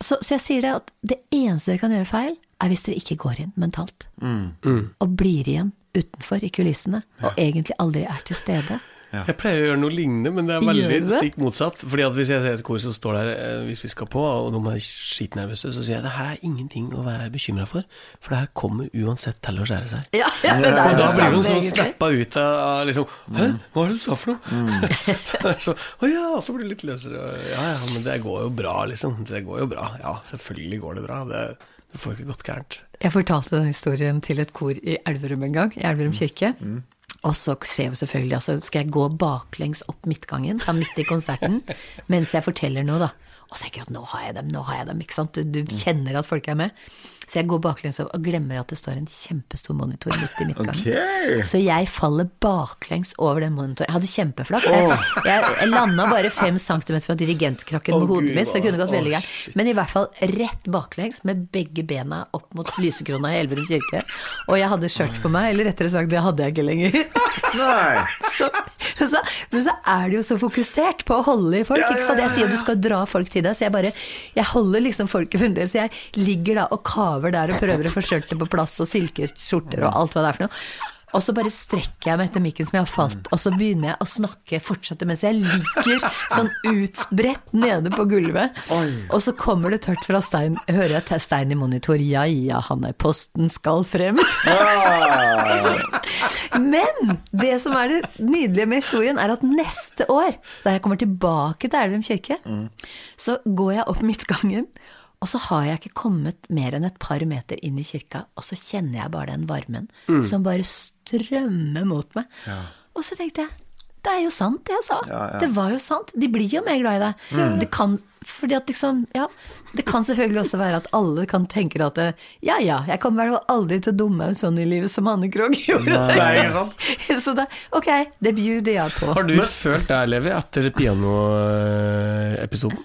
så, så jeg sier det at det eneste dere kan gjøre feil, er hvis dere ikke går inn mentalt. Mm. Og blir igjen utenfor i kulissene, og egentlig aldri er til stede. Jeg pleier å gjøre noe lignende, men det er veldig stikk motsatt. Fordi at Hvis jeg ser et kor som står der eh, hvis vi skal på, og de er skitnervøse, så sier jeg det her er ingenting å være bekymra for, for det her kommer uansett til å skjære seg. Ja, men det er Og da blir de sånn snappa ut av liksom Hæ, hva er det du sa for noe? så er så, Å ja, og så blir det litt løsere. Ja ja, men det går jo bra, liksom. Det går jo bra. Ja, selvfølgelig går det bra. Det, det får jo ikke gått gærent. Jeg fortalte den historien til et kor i Elverum en gang, i Elverum kirke. Og så skjer jo selvfølgelig, altså skal jeg gå baklengs opp midtgangen, da midt i konserten, mens jeg forteller noe, da. Og så tenker jeg at nå har jeg dem, nå har jeg dem, ikke sant. Du, du kjenner at folk er med. Så jeg går baklengs over og glemmer at det står en kjempestor monitor midt i midtgangen. Okay. Så jeg faller baklengs over den monitoren. Jeg hadde kjempeflaks. Jeg, jeg, jeg landa bare fem centimeter fra dirigentkrakken med hodet Gud, mitt, så det kunne gått veldig gærent. Men i hvert fall rett baklengs med begge bena opp mot lysekrona i Elverum kirke. Og jeg hadde skjørt på meg, eller rettere sagt, det hadde jeg ikke lenger. Så, så, men så er det jo så fokusert på å holde i folk. Ja, Ikke sant? Jeg sier du skal dra folk til deg, så jeg bare Jeg holder liksom folket fremdeles. Så jeg ligger da og kaver der og prøver å få skjørtet på plass og silkeskjorter og alt hva det er for noe. Og så bare strekker jeg meg etter mikken som jeg har falt, og så begynner jeg å snakke, fortsette mens jeg ligger sånn utbredt nede på gulvet. Og så kommer det tørt fra Stein, hører jeg Stein i monitor, ja ja, han er posten skal frem. Ah, Men det som er det nydelige med historien, er at neste år, da jeg kommer tilbake til Elverum kirke, så går jeg opp midtgangen, og så har jeg ikke kommet mer enn et par meter inn i kirka, og så kjenner jeg bare den varmen som bare strømmer mot meg. Og så tenkte jeg det er jo sant, det jeg sa. Ja, ja. Det var jo sant. De blir jo mer glad i deg. Det kan fordi at liksom, ja, det kan selvfølgelig også være at alle kan tenke at det, ja ja, jeg kommer vel aldri til å dumme meg ut sånn i livet som Anne Krogh gjorde. Nei, ikke sant? Så da, ok, det bjuder jeg på. Har du følt deg, Levi, etter pianoepisoden?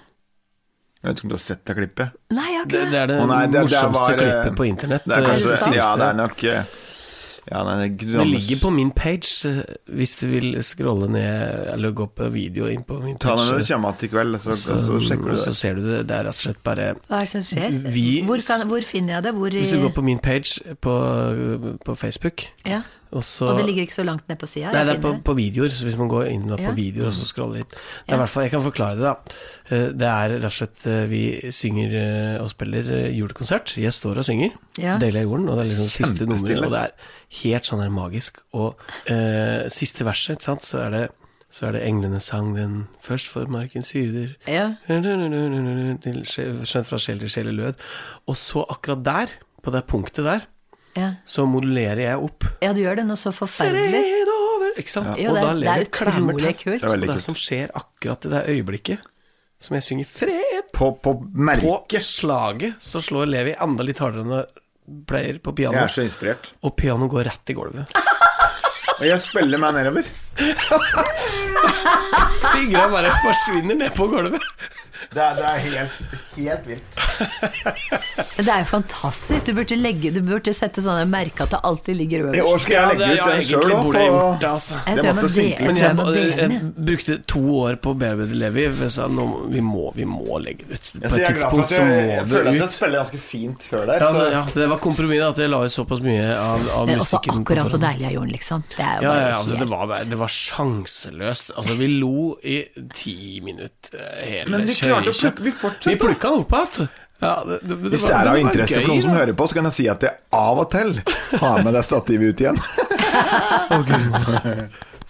Jeg vet ikke om du har sett det klippet? Nei, jeg har Det, ikke det er det, oh, nei, det- det morsomste var, eh, klippet på internett. Det er kanskje det Ja, det er nok eh, ja, nei, det, Det ligger på min page, hvis du vil scrolle ned eller gå på video inn på min Ta det når page. du kommer i kveld, så, så, så sjekker du det. så ser du det. Det er rett og slett bare Hva er det som skjer? Vi- hvor, kan, hvor finner jeg det? Hvor, i- Hvis du går på min page på, på Facebook, ja. Og så Og det ligger ikke så langt ned på sida? Nei, det er på, på videoer, så hvis man går inn på Ja. videoer og så scroller litt Det er Ja. hvert fall, Jeg kan forklare det, da. Eh, Det er rett og slett eh, Vi synger eh, og spiller julekonsert. Jeg står og synger. Ja. Deler av jorden. Og det er liksom siste nummer, og det er helt sånn her magisk. Og eh, siste verset, ikke sant, så er det så er det englene sang den først for markens hyrder. Ja. Skjønt fra sjel til sjel i lød. Og så akkurat der, på det punktet der, Ja. så modulerer jeg opp. ja, du gjør det noe så forferdelig. Fred over Ikke sant? Jo, og det er- da det er utrolig kult. Det er det som skjer akkurat i det øyeblikket som jeg synger 'fred' På, på på slaget, så slår Levi enda litt hardere enn det pleier på piano. Jeg er så inspirert. Og pianoet går rett i gulvet. Og jeg spiller meg nedover. Fingra bare forsvinner ned på gulvet. Det er, det er helt, helt vilt. Men Det er jo fantastisk. Du burde, legge, du burde sette sånne merker at det alltid ligger I år skal jeg det ut den sjøl òg. burde jeg gjort altså. Jeg det jeg måtte synke jeg jeg, jeg jeg jeg. brukte to år på å bearbeide Levi. for Jeg sa nå, vi, må, vi må legge det ut. På Jeg, et jeg er glad for tidspunkt så må det ut. jeg føler at det jeg spiller ganske fint før der. Ja, det, ja, det var kompromisset at jeg la ut såpass mye av, av Men også musikken. på akkurat på forhånd. Deilige jorden, liksom. Det er Ja, ja, ja, altså, det, var, det var sjanseløst. Altså, vi lo i ti minutter eh, hele vi klarte å plukke Vi fortsatte. Vi plukka den opp igjen. Ja, det, det, det Hvis det er av interesse gøy, for noen som hører på, så kan jeg si at jeg av og til har med deg stativet ut igjen.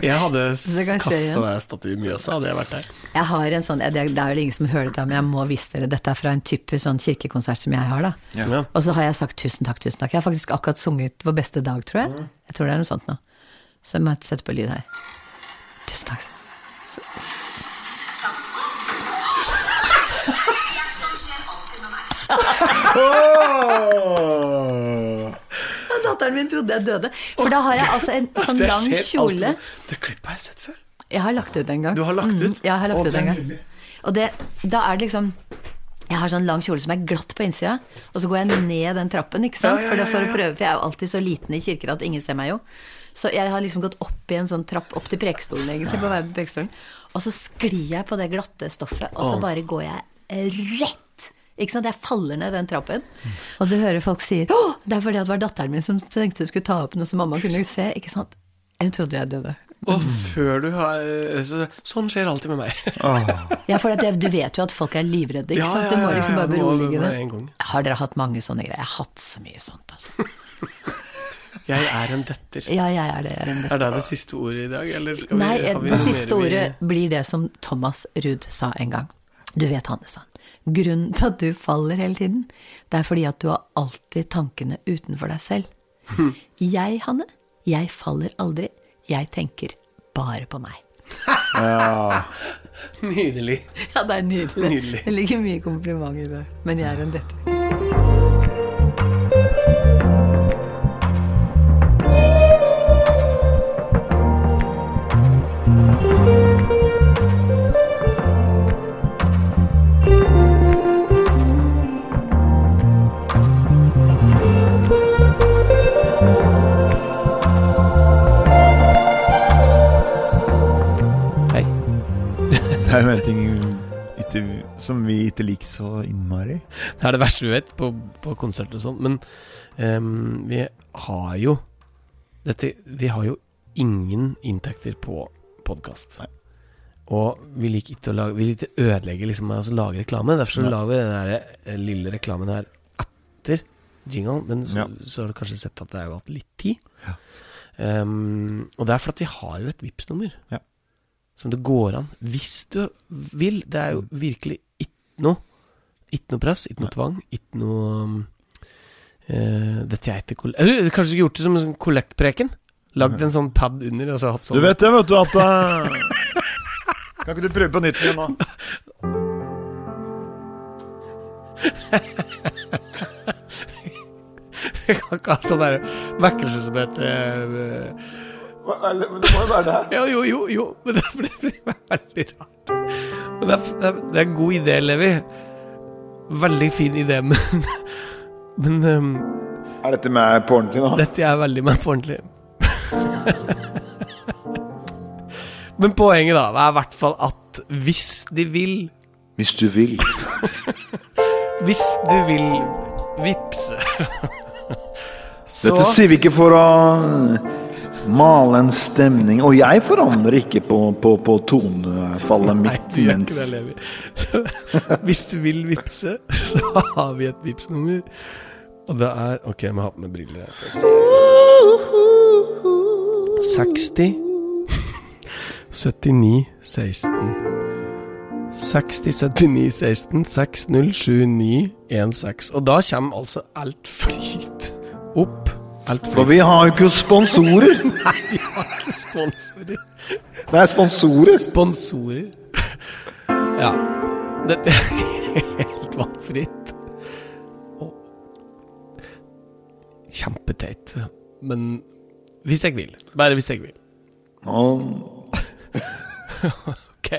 Jeg hadde kasta det stativet mye også, hadde jeg vært der. Jeg har en sånn, det er vel ingen som hører dette, men jeg må vise dere dette er fra en type sånn kirkekonsert som jeg har, da. Ja. Og så har jeg sagt tusen takk, tusen takk. Jeg har faktisk akkurat sunget Vår beste dag, tror jeg. Jeg tror det er noe sånt nå. Så jeg må sette på lyd her. Tusen takk. Og datteren min trodde jeg døde. For da har jeg altså en sånn lang kjole. Alt. Det klippet har jeg sett før. Jeg har lagt ut en gang. Du har lagt ut? Mm, jeg har lagt oh, ut en gang. Og det, da er det liksom Jeg har sånn lang kjole som er glatt på innsida, og så går jeg ned den trappen, ikke sant? Ja, ja, ja, for, å prøve, for jeg er jo alltid så liten i kirker at ingen ser meg jo. Så jeg har liksom gått opp i en sånn trapp opp til prekestolen, egentlig, på på prekestolen. Og så sklir jeg på det glatte stoffet, og så bare går jeg rett ikke sant? Jeg faller ned den trappen, og du hører folk si Å, det er fordi det var datteren min som tenkte hun skulle ta opp noe som mamma kunne se. Ikke sant? Hun trodde jeg døde. Og før du har Sånn skjer alltid med meg. Ja, for at du vet jo at folk er livredde, ikke Ja, sant? ja, Du må liksom bare berolige det det. Har dere hatt mange sånne greier? Jeg har hatt så mye sånt, altså. Jeg er en detter. Ja, jeg er det. Jeg er en Er det det siste ordet i dag, eller skal vi Nei, har vi det siste ordet blir det som Thomas Ruud sa en gang. Du vet, Hanne, sa han. Grunnen til at du faller hele tiden, det er fordi at du har alltid tankene utenfor deg selv. Jeg, Hanne, jeg faller aldri. Jeg tenker bare på meg. ja. Nydelig. Ja, det er nydelig. Nydelig. Det ligger mye kompliment i det. Men jeg er en detter. Så innmari. Det er det verste vi vet på, på konsert og sånn. Men um, vi har jo dette, Vi har jo ingen inntekter på podkast. Og vi liker ikke å lage Vi liker å ødelegge liksom, altså lage reklame. Derfor så Ja. lager vi den der eh, lille reklamen her etter jingle. Men så, Ja. så har du kanskje sett at det har jo hatt litt tid. Ja. Um, og det er fordi vi har jo et Vipps-nummer Ja. som det går an, hvis du vil. Det er jo virkelig ikke noe Ikke noe press, ikke noe tvang, ikke noe uh, eh, Dette er ikke. Eller du kanskje skulle gjort det som en sånn kollektpreken? Lagd en sånn pad under, og så hatt sånn Du vet det, vet du, at uh... Kan ikke du prøve på nytt igjen nå? Vi kan ikke ha sånn der vekkelse som heter eh, Men det må jo være det her. Jo, jo, jo, jo men det blir, veldig rart. Men det, er, det er en god idé, Levi. Veldig fin idé, men Men um, Er dette med på ordentlig nå? dette er veldig meg på ordentlig. men poenget, da, er i hvert fall at hvis de vil Hvis du vil. Hvis du vil vippse Så Dette sier vi ikke for å male en stemning. Og jeg forandrer ikke på, på, på tonefallet Nei, mitt. du gjør ikke det, Levi. Hvis du vil vippse, så har vi et Vipps-nummer. Og det er Ok, jeg må ha på meg briller her. for å se. 60 79 16 60 79 16 60 79 16 Og da kommer altså alt flyt opp. For vi har jo ikke sponsorer. Nei, vi har ikke sponsorer. Det er sponsorer. Sponsorer. Ja. Dette er helt valgfritt. Og kjempeteit. Men hvis jeg vil. Bare hvis jeg vil. Nå ok.